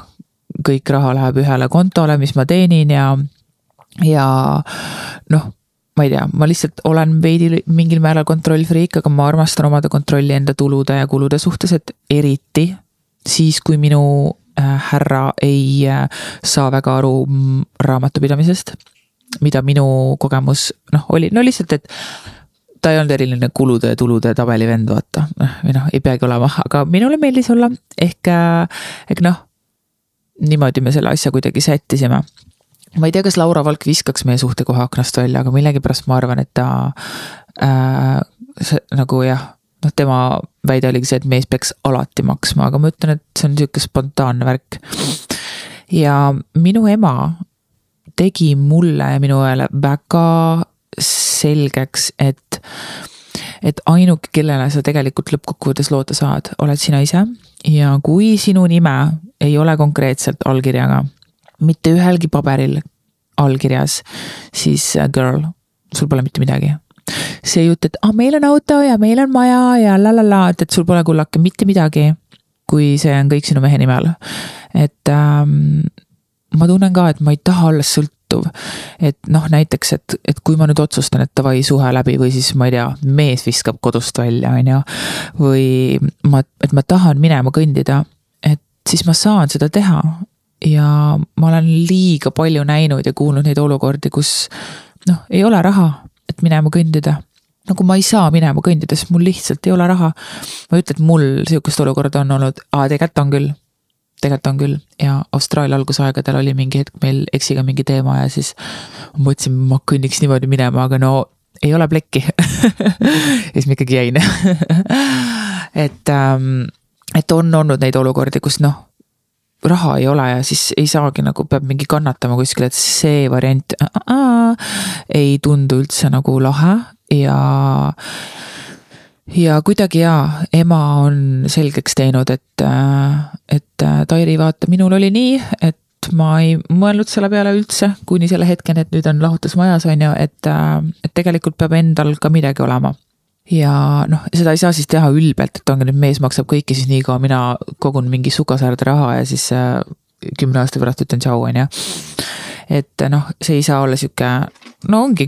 kõik raha läheb ühele kontole, mis ma teenin ja, ja noh ma ei tea, ma lihtsalt olen veidi mingil määral kontrollfriik, aga ma armastan omada kontrolli enda tulude ja kulude suhtes, et eriti siis, kui minu äh, härra ei äh, saa väga aru mm, raamatupidamisest. mida minu kogemus noh, oli, no lihtsalt, et ta ei olnud eriline kulude ja tulude tabeli vend, vaata. või noh, ei peagi olema, aga minule meeldis olla ehk, äh, ehk noh, niimoodi me selle asja kuidagi sättisime. ma ei tea, kas Laura Valk viskaks meie suhte kohe aknast välja, aga millegipärast ma arvan, et ta äh, see nagu jah, noh, tema väide oligi see, et mees peaks alati maksma, aga ma ütlen, et see on sihuke spontaanne värk. ja minu ema tegi mulle ja minu õele väga selgeks, et, et ainuke, kellele sa tegelikult lõppkokkuvõttes loota saad, oled sina ise. ja kui sinu nime ei ole konkreetselt allkirjaga, mitte ühelgi paberil allkirjas, siis uh, girl, sul pole mitte midagi see jutt, et ah, meil on auto ja meil on maja ja la la la, et, et sul pole kullake mitte midagi, kui see on kõik sinu mehe nime all. et ähm, ma tunnen ka, et ma ei taha olla sõlt-, muutuv. et noh, näiteks, et, et kui ma nüüd otsustan, et davai, suhe läbi või siis ma ei tea, mees viskab kodust välja, on ju. või ma, et ma tahan minema kõndida, et siis ma saan seda teha. ja ma olen liiga palju näinud ja kuulnud neid olukordi, kus noh, ei ole raha, et minema kõndida nagu ma ei saa minema kõndida, sest mul lihtsalt ei ole raha. ma ei ütle, et mul sihukest olukorda on olnud, aa tegelikult on küll tegelikult on küll. Ja Austraalia algusaegadel oli mingi hetk meil eksiga mingi teema ja siis mõtlesin, ma kõnniks niimoodi minema, aga no ei ole plekki. Ja siis ma ikkagi jäin. Et, ähm, et on olnud neid olukordi, kus noh, raha ei ole ja siis ei saagi nagu, peab mingi kannatama kuskil, et see variant äh, äh, ei tundu üldse nagu lahe. Ja ja kuidagi jaa, ema on selgeks teinud, et, äh, et äh, Tairi, vaata, minul oli nii, et ma ei mõelnud selle peale üldse, kuni selle hetkeni, et nüüd on lahutusmajas, on ju, et, äh, et tegelikult peab endal ka midagi olema. ja noh, seda ei saa siis teha ülbelt, et ongi nüüd mees maksab kõike, siis nii kaua mina kogun mingi sukasäärde raha ja siis kümne aasta pärast ütlen tšau, on ju. et noh, see ei saa olla sihuke, no ongi,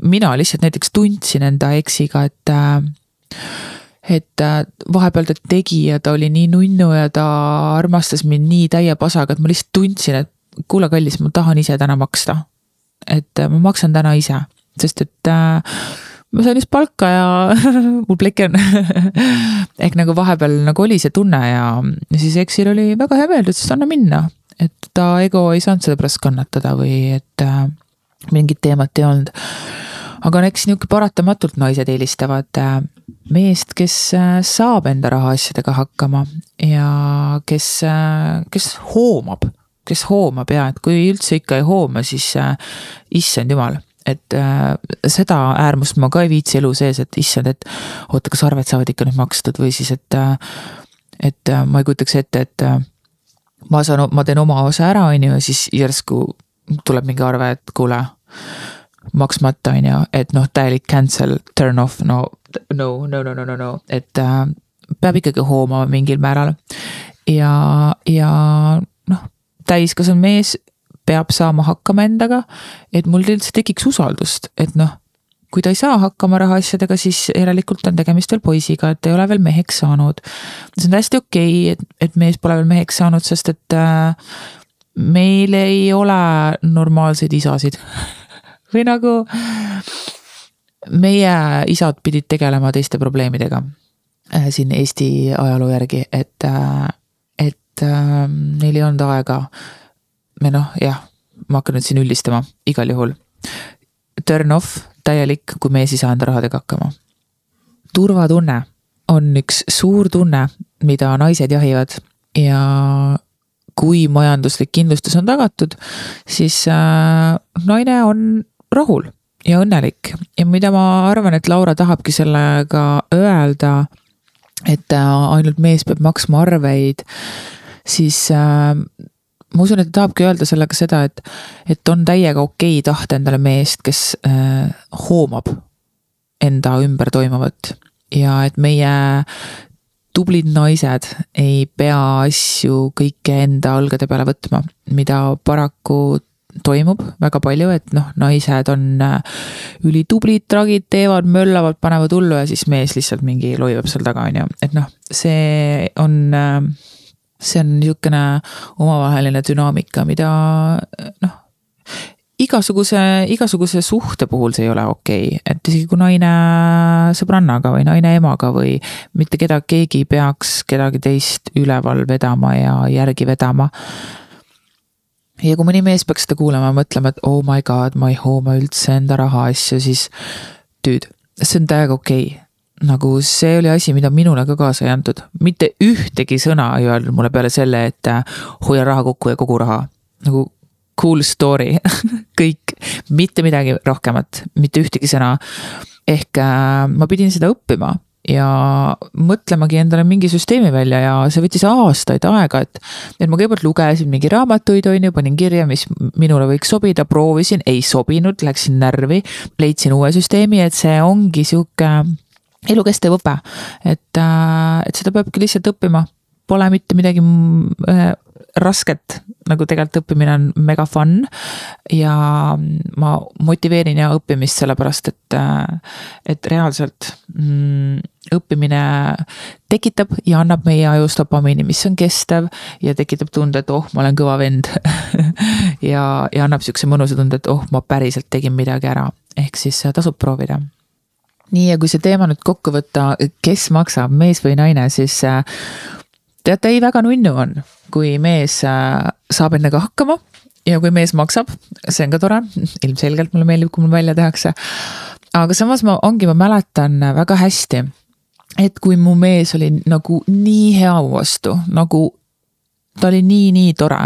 mina lihtsalt näiteks tundsin enda eksiga, et et äh, vahepeal ta tegi ja ta oli nii nunnu ja ta armastas mind nii täie pasaga, et ma lihtsalt tundsin, et kuule, kallis, ma tahan ise täna maksta. et äh, ma maksan täna ise, sest et äh, ma sain just palka ja mul pleki on ehk nagu vahepeal nagu oli see tunne ja, ja siis eksil oli väga hea meel, ta ütles, et anna minna. et ta ego ei saanud selle pärast kannatada või et äh, mingit teemat ei olnud. Aga eks nihuke paratamatult naised eelistavad äh, meest, kes äh, saab enda rahaasjadega hakkama ja kes, äh, kes hoomab, kes hoomab ja et kui üldse ikka ei hooma, siis issand jumal et äh, seda äärmust ma ka ei viitsi elu sees, et issand, et oota, kas arved saavad ikka nüüd makstud või siis, et äh,. et äh, ma ei kujutaks ette, et äh, ma saan, ma teen oma osa ära, on ju, ja siis järsku tuleb mingi arve, et kuule. Maksmata, on ju, et noh, täielik cancel, turn off, no, no, no, no, no, no, no, et äh, peab ikkagi hoomama mingil määral. ja, ja noh, täiskasvanud mees peab saama hakkama endaga, et mul üldse tekiks usaldust, et noh, kui ta ei saa hakkama rahaasjadega, siis järelikult on tegemist veel poisiga, et ei ole veel meheks saanud. see on täiesti okei okay,, et, et mees pole veel meheks saanud, sest et äh, meil ei ole normaalseid isasid või nagu meie isad pidid tegelema teiste probleemidega äh, siin Eesti ajaloo järgi, et äh,, et äh, neil ei olnud aega me noh, jah, ma hakkan nüüd siin üldistama, igal juhul. Turn off, täielik, kui mees ei saa enda rahadega hakkama. turvatunne on üks suur tunne, mida naised jahivad ja kui majanduslik kindlustus on tagatud, siis äh, naine on rahul ja õnnelik. Ja mida ma arvan, et Laura tahabki sellega öelda, et äh, ainult mees peab maksma arveid, siis äh, ma usun, et ta tahabki öelda sellega seda, et, et on täiega okei okay tahta endale meest, kes äh, hoomab enda ümber toimuvat. Ja et meie tublid naised ei pea asju kõike enda õlgade peale võtma, mida paraku toimub väga palju, et noh, naised on äh, ülitublid, tragid, teevad, möllavad, panevad hullu ja siis mees lihtsalt mingi loibab seal taga, on ju, et noh, see on äh, see on niisugune omavaheline dünaamika, mida noh, igasuguse, igasuguse suhte puhul see ei ole okei okay., et isegi kui naine sõbrannaga või naine emaga või mitte keda, keegi ei peaks kedagi teist üleval vedama ja järgi vedama. Ja kui mõni mees peaks seda kuulama ja mõtlema, et oh my god, ma ei hooma üldse enda rahaasju, siis dude, see on täiega okei. Okay nagu see oli asi, mida minule ka kaasa ei antud, mitte ühtegi sõna ei öeldud mulle peale selle, et äh, hoia raha kokku ja kogu raha. nagu cool story. Kõik, mitte midagi rohkemat, mitte ühtegi sõna. ehk äh, ma pidin seda õppima ja mõtlemagi endale mingi süsteemi välja ja see võttis aastaid aega, et. et ma kõigepealt lugesin mingi raamatuid, on ju, panin kirja, mis minule võiks sobida, proovisin, ei sobinud, läksin närvi. leidsin uue süsteemi, et see ongi sihuke elukestev õpe, et, äh, et seda peabki lihtsalt õppima, pole mitte midagi äh, rasket, nagu tegelikult õppimine on mega fun. ja ma motiveerin ja õppimist sellepärast, et, äh, et reaalselt mm, õppimine tekitab ja annab meie ajus dopamiini, mis on kestev ja tekitab tunde, et oh, ma olen kõva vend. Ja, ja annab sihukese mõnusa tunde, et oh, ma päriselt tegin midagi ära, ehk siis tasub proovida. Nii, ja kui see teema nüüd kokku võtta, kes maksab, mees või naine, siis äh, teate, ei väga nunnu on, kui mees äh, saab endaga hakkama ja kui mees maksab, see on ka tore, ilmselgelt mulle meeldib, kui mul välja tehakse. aga samas ma, ongi, ma mäletan väga hästi, et kui mu mees oli nagu nii hea mu vastu, nagu ta oli nii-nii tore,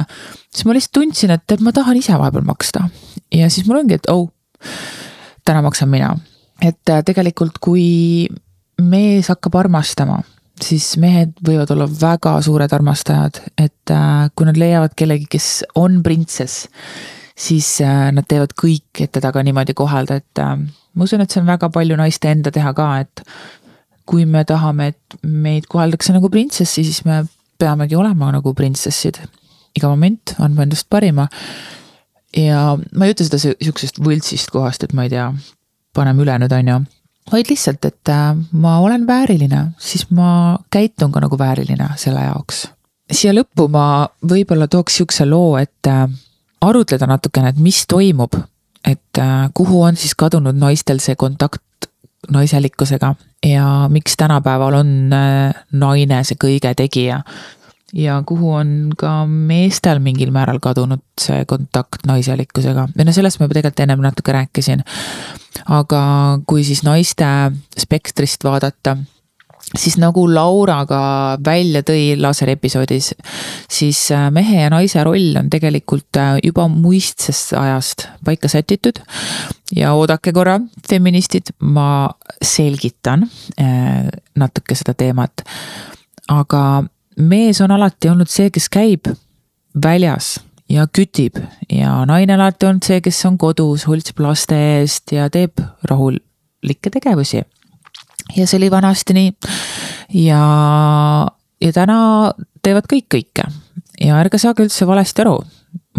siis ma lihtsalt tundsin, et, et ma tahan ise vahepeal maksta. ja siis mul ongi, et oh, täna maksan mina. Et äh, tegelikult, kui mees hakkab armastama, siis mehed võivad olla väga suured armastajad, et äh, kui nad leiavad kellegi, kes on printsess, siis äh, nad teevad kõik, et teda ka niimoodi kohelda, et ma usun, et see on väga palju naiste enda teha ka, et kui me tahame, et meid koheldakse nagu printsessi, siis me peamegi olema nagu printsessid. iga moment andma endast parima. ja ma ei ütle seda sihukesest võltsist kohast, et ma ei tea, paneme üle nüüd, on ju. vaid lihtsalt, et äh, ma olen vääriline, siis ma käitun ka nagu vääriline selle jaoks. siia lõppu ma võib-olla tooks sihukese loo, et äh, arutleda natukene, et mis toimub, et äh, kuhu on siis kadunud naistel see kontakt naiselikkusega ja miks tänapäeval on naine see kõige tegija? Ja kuhu on ka meestel mingil määral kadunud see kontakt naiselikkusega või no sellest ma juba tegelikult ennem natuke rääkisin. aga kui siis naiste spektrist vaadata, siis nagu Laura ka välja tõi laserepisoodis, siis äh, mehe ja naise roll on tegelikult äh, juba muistsest ajast paika sätitud. ja oodake korra, feministid, ma selgitan äh, natuke seda teemat. aga mees on alati olnud see, kes käib väljas ja kütib ja naine on alati olnud see, kes on kodus, hoolitseb laste eest ja teeb rahulikke tegevusi. Ja see oli vanasti nii. ja, ja täna teevad kõik kõike ja ärge saage üldse valesti aru.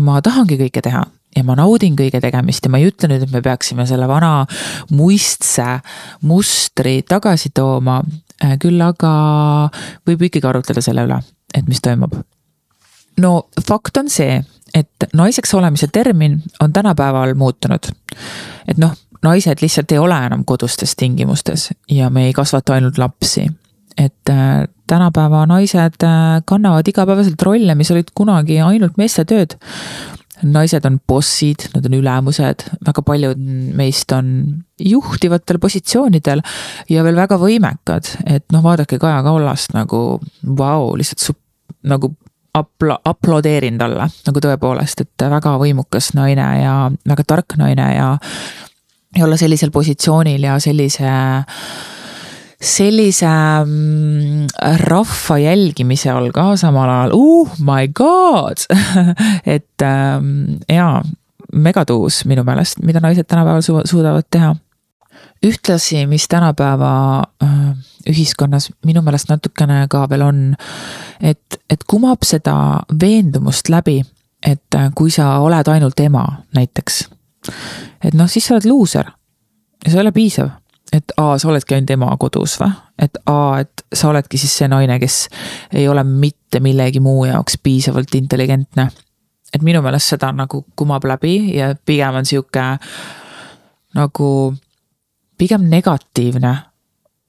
ma tahangi kõike teha ja ma naudin kõige tegemist ja ma ei ütle nüüd, et me peaksime selle vana muistse mustri tagasi tooma. Äh, küll aga võib ikkagi arutleda selle üle, et mis toimub. no fakt on see, et naiseks olemise termin on tänapäeval muutunud. et noh, naised lihtsalt ei ole enam kodustes tingimustes ja me ei kasvata ainult lapsi. et äh, tänapäeva naised äh, kannavad igapäevaselt rolle, mis olid kunagi ainult meeste tööd naised on bossid, nad on ülemused, väga paljud meist on juhtivatel positsioonidel ja veel väga võimekad, et noh, vaadake Kaja Kallast nagu vau, lihtsalt su-, nagu apl-, aplodeerin talle nagu tõepoolest, et väga võimukas naine ja väga tark naine ja ja olla sellisel positsioonil ja sellise sellise mm, rahva jälgimise all ka samal ajal, oh my god! Et ähm, jaa, megatuus minu meelest, mida naised tänapäeval su suudavad teha. ühtlasi, mis tänapäeva äh, ühiskonnas minu meelest natukene ka veel on, et, et kumab seda veendumust läbi, et äh, kui sa oled ainult ema näiteks, et noh, siis sa oled luuser ja see ei ole piisav et aa, sa oledki ainult ema kodus või? et aa, et sa oledki siis see naine, kes ei ole mitte millegi muu jaoks piisavalt intelligentne. et minu meelest seda nagu kumab läbi ja pigem on sihuke nagu pigem negatiivne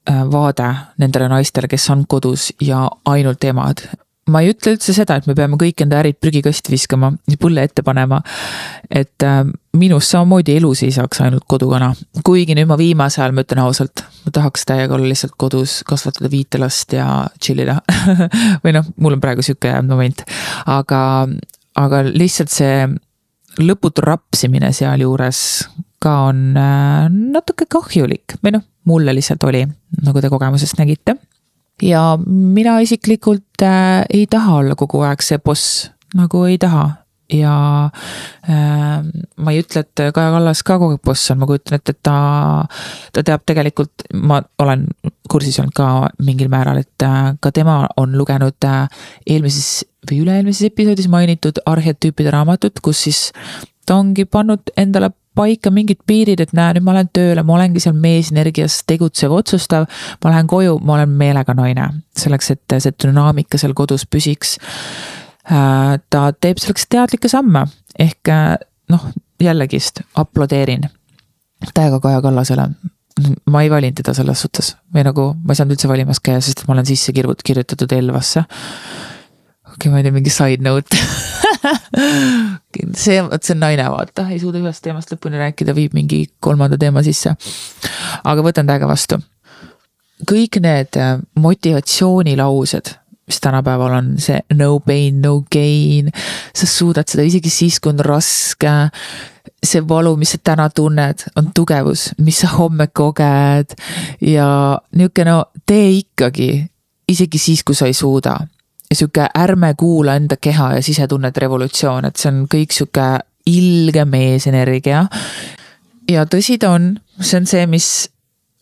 äh, vaade nendele naistele, kes on kodus ja ainult emad ma ei ütle üldse seda, et me peame kõik enda ärid prügikasti viskama põlle ette panema. et äh, minust samamoodi elus ei saaks ainult kodukana, kuigi nüüd ma viimasel ajal, ma ütlen ausalt, ma tahaks täiega olla lihtsalt kodus, kasvatada viite last ja chill ida või noh, mul on praegu sihuke moment, aga, aga lihtsalt see lõputu rapsimine sealjuures ka on äh, natuke kahjulik või noh, mulle lihtsalt oli, nagu te kogemusest nägite ja mina isiklikult äh, ei taha olla kogu aeg see boss, nagu ei taha. Ja äh, ma ei ütle, et Kaja Kallas ka kogu aeg boss on, ma kujutan ette, et ta, ta teab tegelikult, ma olen kursis olnud ka mingil määral, et äh, ka tema on lugenud äh, eelmises või üle-eelmises episoodis mainitud arhetüüpide raamatut, kus siis ta ongi pannud endale paika mingid piirid, et näe, nüüd ma lähen tööle, ma olengi seal meesenergias tegutsev, otsustav. ma lähen koju, ma olen meelega naine, selleks, et see dünaamika seal kodus püsiks. Äh, ta teeb selleks teadlikke samme, ehk äh, noh, jällegist aplodeerin täiega Kaja Kallasele ma ei valinud teda selles suhtes või nagu ma ei saanud üldse valimas käia, sest ma olen sisse kirjutatud Elvasse. okei okay,, ma ei tea, mingi side note see, vot see on naine, vaata, ei suuda ühest teemast lõpuni rääkida, viib mingi kolmanda teema sisse. aga võtan täiega vastu. kõik need äh, motivatsioonilaused, mis tänapäeval on see no pain, no gain. sa suudad seda isegi siis, kui on raske. see valu, mis sa täna tunned, on tugevus, mis sa homme koged ja nihuke no tee ikkagi, isegi siis, kui sa ei suuda sihuke ärme kuula enda keha ja sisetunnet revolutsioon, et see on kõik sihuke ilge meesenergia. ja tõsi ta on, see on see, mis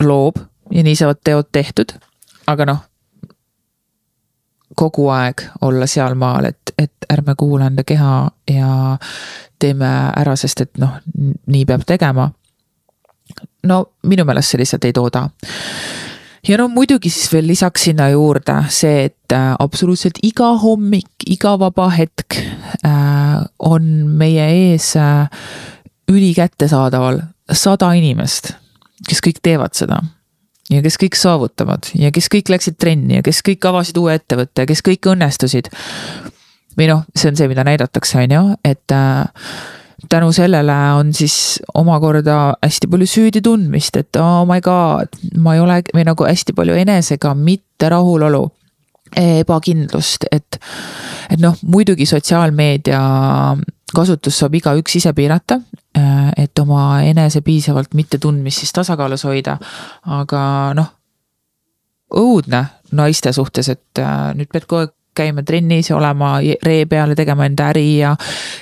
loob ja nii saavad teod tehtud. aga noh, kogu aeg olla sealmaal, et, et ärme kuula enda keha ja teeme ära, sest et noh, nii peab tegema. no minu meelest see lihtsalt ei tooda. Ja no muidugi siis veel lisaks sinna juurde see, et äh, absoluutselt iga hommik, iga vaba hetk äh, on meie ees äh, ülikättesaadaval sada inimest, kes kõik teevad seda ja kes kõik saavutavad ja kes kõik läksid trenni ja kes kõik avasid uue ettevõtte ja kes kõik õnnestusid. või noh, see on see, mida näidatakse, on ju, et äh, tänu sellele on siis omakorda hästi palju süüditundmist, et oh my god, ma ei ole või nagu hästi palju enesega mitte rahulolu ebakindlust, et, et noh, muidugi sotsiaalmeedia kasutust saab igaüks ise piirata, et oma enese piisavalt mittetundmist siis tasakaalus hoida, aga noh, õudne naiste suhtes, et nüüd pead kogu aeg käima trennis olema ree peal ja tegema enda äri ja.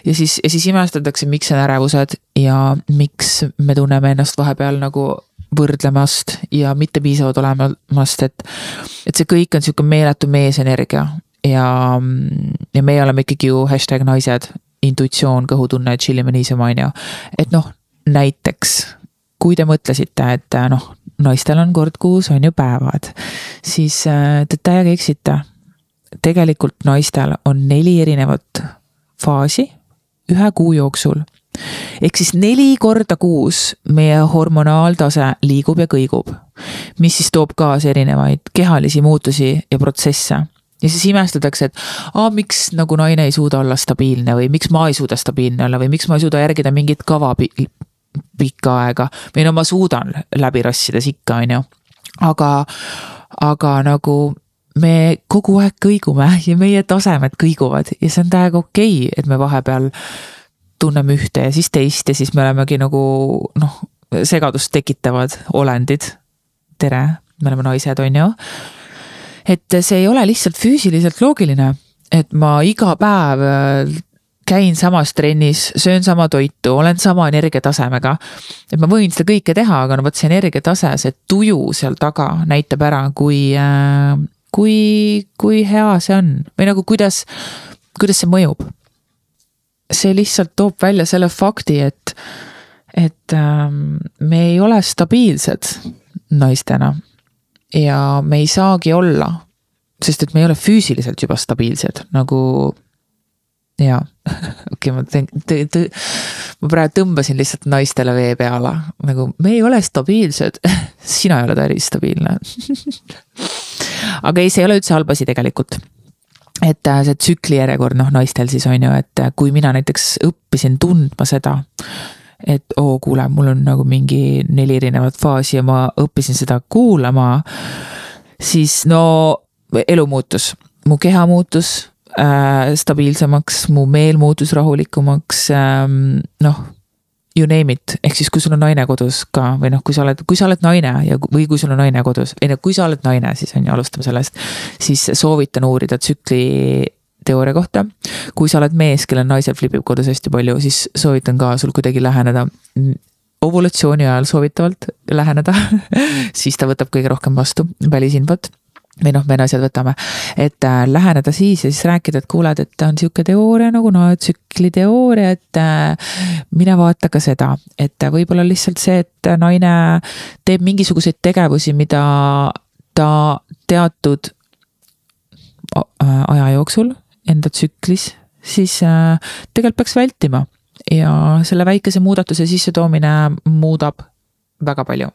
ja siis, ja siis imestatakse, miks on ärevused ja miks me tunneme ennast vahepeal nagu võrdlemast ja mitte piisavad olemast, et. et see kõik on sihuke meeletu meesenergia ja, ja meie oleme ikkagi ju hashtag naised, intuitsioon, kõhutunne, chill ime niisama, on ju. et noh, näiteks kui te mõtlesite, et noh, naistel on kord kuus on ju päevad, siis äh, te täiega eksite tegelikult naistel on neli erinevat faasi ühe kuu jooksul. ehk siis neli korda kuus meie hormonaaltase liigub ja kõigub, mis siis toob kaasa erinevaid kehalisi muutusi ja protsesse ja siis imestatakse, et aa, miks nagu naine ei suuda olla stabiilne või miks ma ei suuda stabiilne olla või miks ma ei suuda järgida mingit kava pikka aega. või no ma suudan läbi rassides ikka, on ju. aga, aga nagu me kogu aeg kõigume ja meie tasemed kõiguvad ja see on täiega okei okay,, et me vahepeal tunneme ühte ja siis teist ja siis me olemegi nagu noh, segadust tekitavad olendid. tere, me oleme naised, on ju. et see ei ole lihtsalt füüsiliselt loogiline, et ma iga päev äh, käin samas trennis, söön sama toitu, olen sama energiatasemega. et ma võin seda kõike teha, aga no vot see energiatase, see tuju seal taga näitab ära, kui äh, kui, kui hea see on või nagu kuidas, kuidas see mõjub. see lihtsalt toob välja selle fakti, et, et ähm, me ei ole stabiilsed naistena. ja me ei saagi olla, sest et me ei ole füüsiliselt juba stabiilsed nagu jaa, okei okay,, ma teen, ma praegu tõmbasin lihtsalt naistele vee peale, nagu me ei ole stabiilsed sina ei ole päris stabiilne aga ei, see ei ole üldse halb asi tegelikult. Et äh, see tsükli järjekord noh, naistel siis on ju, et äh, kui mina näiteks õppisin tundma seda, et oo, kuule, mul on nagu mingi neli erinevat faasi ja ma õppisin seda kuulama, siis no elu muutus, mu keha muutus äh, stabiilsemaks, mu meel muutus rahulikumaks ähm,, noh you name it, ehk siis kui sul on naine kodus ka või noh, kui sa oled, kui sa oled naine ja, või kui sul on naine kodus, ei no kui sa oled naine, siis on ju, alustame sellest. siis soovitan uurida tsükli teooria kohta. kui sa oled mees, kellel naisel flipib kodus hästi palju, siis soovitan ka sul kuidagi läheneda ovulatsiooni ajal soovitavalt läheneda siis ta võtab kõige rohkem vastu välisinfot või noh, me asjad võtame, et äh, läheneda siis ja siis rääkida, et kuuled, et on sihuke teooria nagu naetsükli teooria, et äh, mine vaata ka seda, et võib-olla lihtsalt see, et naine teeb mingisuguseid tegevusi, mida ta teatud äh, aja jooksul enda tsüklis, siis äh, tegelikult peaks vältima. Ja selle väikese muudatuse sissetoomine muudab väga palju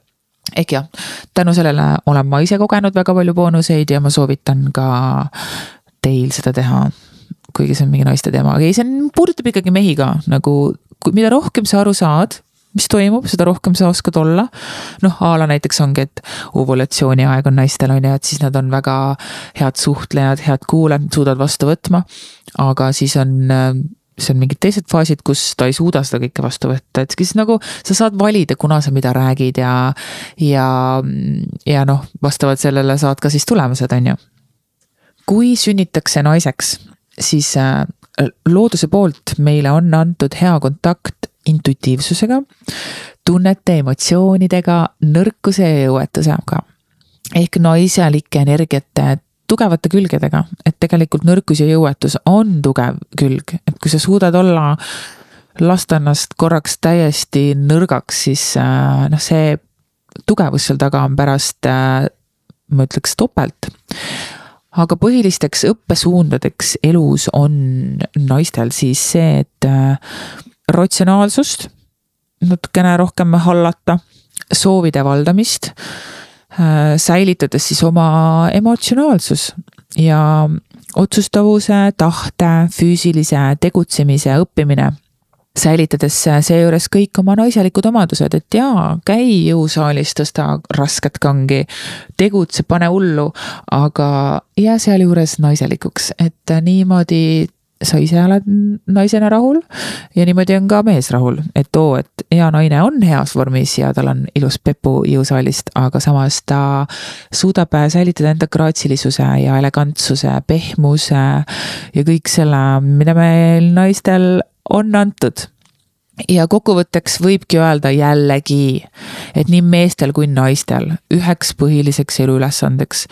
ehk jah, tänu sellele olen ma ise kogenud väga palju boonuseid ja ma soovitan ka teil seda teha. kuigi see on mingi naiste teema, aga ei, see on, puudutab ikkagi mehi ka nagu, mida rohkem sa aru saad, mis toimub, seda rohkem sa oskad olla. noh, a la näiteks ongi, et ovulatsiooni aeg on naistel on ju, et siis nad on väga head suhtlejad, head kuulajad, suudavad vastu võtma. aga siis on siis on mingid teised faasid, kus ta ei suuda seda kõike vastu võtta, et siis nagu sa saad valida, kuna sa mida räägid ja, ja, ja noh, vastavalt sellele saad ka siis tulemused, on ju. kui sünnitakse naiseks, siis äh, looduse poolt meile on antud hea kontakt intuitiivsusega, tunnete, emotsioonidega, nõrkuse ja jõuetusega ehk naiselike energiate tugevate külgedega, et tegelikult nõrkus ja jõuetus on tugev külg, et kui sa suudad olla lasta ennast korraks täiesti nõrgaks, siis äh, noh, see tugevus seal taga on pärast, äh, ma ütleks topelt. aga põhilisteks õppesuundadeks elus on naistel siis see, et äh, ratsionaalsust natukene rohkem hallata, soovide valdamist, säilitades siis oma emotsionaalsus ja otsustavuse, tahte, füüsilise tegutsemise õppimine. Säilitades seejuures kõik oma naiselikud omadused, et jaa, käi jõusaalis, tõsta rasket kangi, tegutse, pane hullu, aga jää sealjuures naiselikuks, et niimoodi sa ise oled naisena rahul ja niimoodi on ka mees rahul, et oo, et hea naine on heas vormis ja tal on ilus pepu jõusaalist, aga samas ta suudab säilitada enda graatsilisuse ja elegantsuse, pehmuse ja kõik selle, mida meil naistel on antud ja kokkuvõtteks võibki öelda jällegi, et nii meestel kui naistel üheks põhiliseks eluülesandeks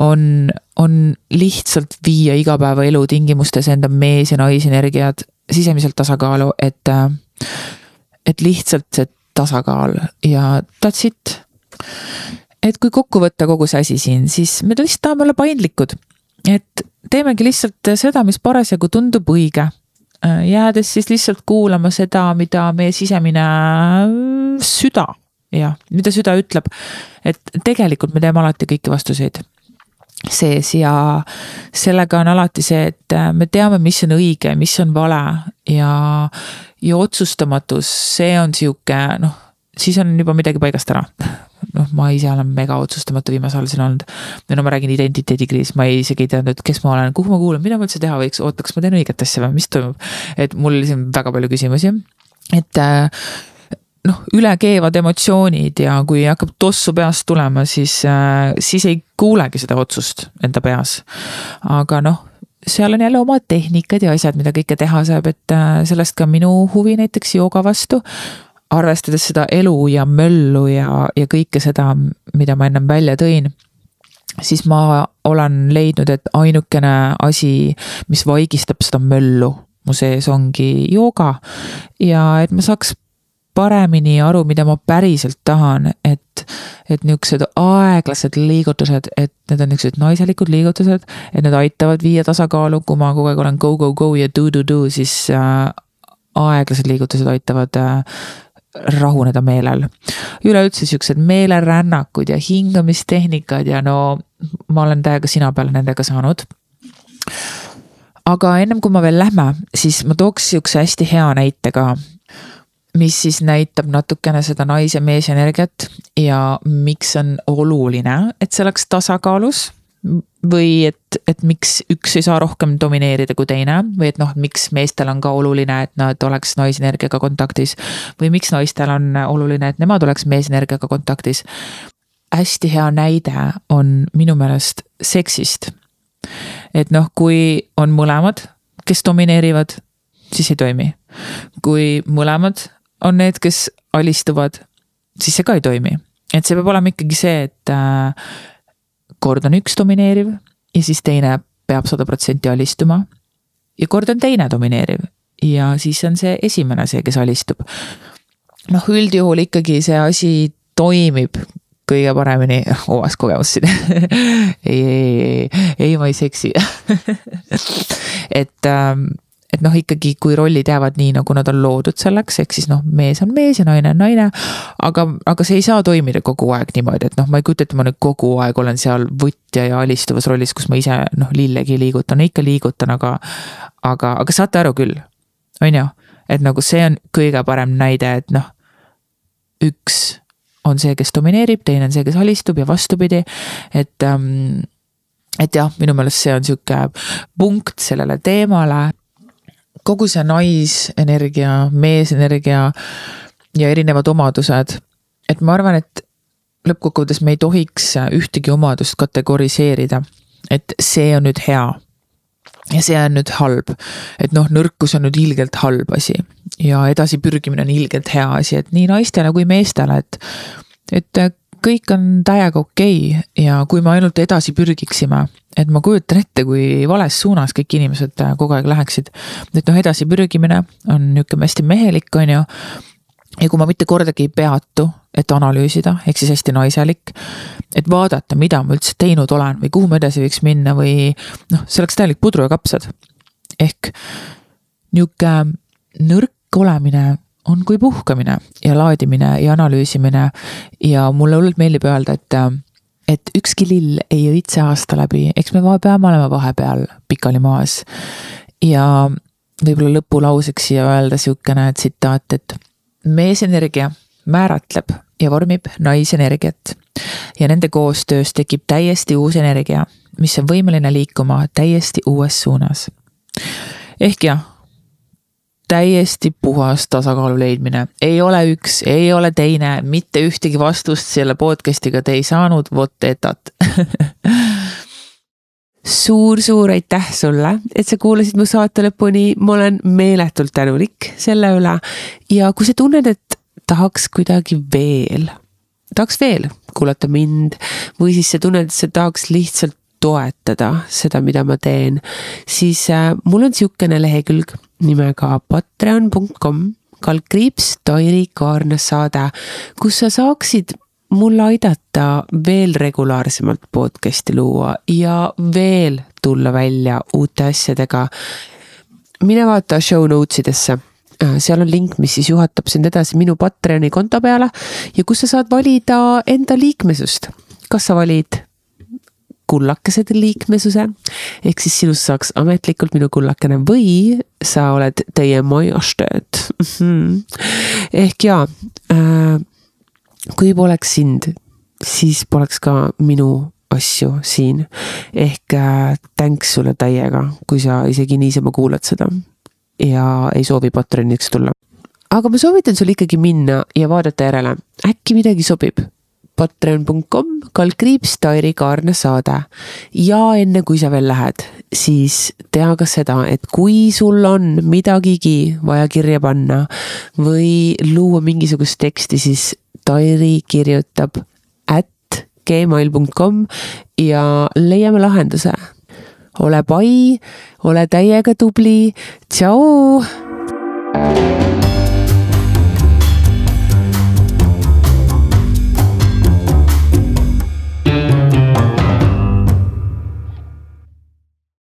on, on lihtsalt viia igapäevaelu tingimustes enda mees- ja naisenergiad sisemiselt tasakaalu, et, et lihtsalt see tasakaal ja that's it. et kui kokku võtta kogu see asi siin, siis me lihtsalt tahame olla paindlikud. et teemegi lihtsalt seda, mis parasjagu tundub õige Äh, jäädes siis lihtsalt kuulama seda, mida meie sisemine äh, süda, jah, mida süda ütleb. et tegelikult me teeme alati kõiki vastuseid sees ja sellega on alati see, et äh, me teame, mis on õige, mis on vale ja, ja otsustamatus, see on sihuke noh, siis on juba midagi paigast ära noh, ma ise olen mega otsustamatu viimasel ajal siin olnud. ja no ma räägin identiteedikriis, ma ei isegi ei teadnud, kes ma olen, kuhu ma kuulun, mida ma üldse teha võiks, oota, kas ma teen õiget asja või mis toimub. et mul oli siin väga palju küsimusi, et äh, noh, ülekeevad emotsioonid ja kui hakkab tossu peast tulema, siis, äh, siis ei kuulegi seda otsust enda peas. aga noh, seal on jälle omad tehnikad ja asjad, mida kõike teha saab, et äh, sellest ka minu huvi näiteks jooga vastu arvestades seda elu ja möllu ja, ja kõike seda, mida ma ennem välja tõin, siis ma olen leidnud, et ainukene asi, mis vaigistab seda möllu mu sees ongi jooga. Ja et ma saaks paremini aru, mida ma päriselt tahan, et, et niisugused aeglased liigutused, et need on niisugused naiselikud liigutused, et need aitavad viia tasakaalu, kui ma kogu aeg olen go, go, go ja do, do, do, siis äh, aeglased liigutused aitavad äh, rahuneda meelel. üleüldse siuksed meelerännakud ja hingamistehnikad ja no ma olen täiega sina peale nendega saanud. aga ennem kui ma veel lähme, siis ma tooks siukse hästi hea näite ka mis siis näitab natukene seda nais- ja meesenergiat ja miks on oluline, et see oleks tasakaalus või et, et miks üks ei saa rohkem domineerida kui teine või et noh, miks meestel on ka oluline, et nad oleks naisenergiaga kontaktis. või miks naistel on oluline, et nemad oleks meesenergiaga kontaktis. hästi hea näide on minu meelest seksist. et noh, kui on mõlemad, kes domineerivad, siis ei toimi. kui mõlemad on need, kes alistuvad, siis see ka ei toimi. et see peab olema ikkagi see, et äh, kord on üks domineeriv ja siis teine peab sada protsenti alistuma. ja kord on teine domineeriv ja siis on see esimene see, kes alistub. noh, üldjuhul ikkagi see asi toimib kõige paremini, omas kogemus siin ei, ei, ei, ei, ma ei seksi et ähm, et noh, ikkagi kui rollid jäävad nii, nagu nad on loodud selleks, ehk siis noh, mees on mees ja naine on naine. aga, aga see ei saa toimida kogu aeg niimoodi, et noh, ma ei kujuta ette, ma nüüd kogu aeg olen seal võtja ja alistuvas rollis, kus ma ise noh, lillegi liigutan, ikka liigutan, aga. aga, aga saate aru küll, on ju, et nagu see on kõige parem näide, et noh. üks on see, kes domineerib, teine on see, kes alistub ja vastupidi, et ähm, et jah, minu meelest see on sihuke punkt sellele teemale kogu see naisenergia, meesenergia ja erinevad omadused. et ma arvan, et lõppkokkuvõttes me ei tohiks ühtegi omadust kategoriseerida, et see on nüüd hea ja see on nüüd halb. et noh, nõrkus on nüüd ilgelt halb asi ja edasipürgimine on ilgelt hea asi, et nii naistele kui meestele, et, et kõik on täiega okei okay ja kui me ainult edasi pürgiksime, et ma kujutan ette, kui vales suunas kõik inimesed kogu aeg läheksid. et noh, edasi pürgimine on niisugune hästi mehelik, on ju. ja kui ma mitte kordagi ei peatu, et analüüsida, ehk siis hästi naiselik. et vaadata, mida ma üldse teinud olen või kuhu ma edasi võiks minna või noh, see oleks täielik pudru ja kapsad. ehk niisugune nõrk olemine on kui puhkamine ja laadimine ja analüüsimine. ja mulle hullult meeldib öelda, et, et ükski lill ei õitse aasta läbi, eks me peame olema vahepeal pikali maas. ja võib-olla lõpulauseks siia öelda sihukene tsitaat, et meesenergia määratleb ja vormib naisenergiat. ja nende koostöös tekib täiesti uus energia, mis on võimeline liikuma täiesti uues suunas. ehk jah täiesti puhas tasakaalu leidmine, ei ole üks, ei ole teine, mitte ühtegi vastust selle podcast'iga te ei saanud, vot etat. Suur-suur aitäh sulle, et sa kuulasid mu saate lõpuni, ma olen meeletult tänulik selle üle. ja kui sa tunned, et tahaks kuidagi veel, tahaks veel kuulata mind või siis sa tunned, et sa tahaks lihtsalt toetada seda, mida ma teen, siis äh, mul on sihukene lehekülg nimega patreon.com kaldkriips Tairi Kaarna saade, kus sa saaksid mulle aidata veel regulaarsemalt podcast'i luua ja veel tulla välja uute asjadega. mine vaata show notes idesse äh, seal on link, mis siis juhatab sind edasi minu Patreoni konto peale ja kus sa saad valida enda liikmesust. kas sa valid kullakesed liikmesuse. ehk siis sinust saaks ametlikult minu kullakene või sa oled teie majastööd. -hmm. ehk jaa äh,, kui poleks sind, siis poleks ka minu asju siin. ehk äh, thanks sulle täiega, kui sa isegi niisama kuulad seda ja ei soovi Patreoniks tulla. aga ma soovitan sul ikkagi minna ja vaadata järele, äkki midagi sobib patreon.com kaldkriips Tairi Kaarna saade. ja enne kui sa veel lähed, siis tea ka seda, et kui sul on midagigi vaja kirja panna või luua mingisugust teksti, siis Tairi kirjutab at gmail.com ja leiame lahenduse. ole pai, ole täiega tubli, tšau.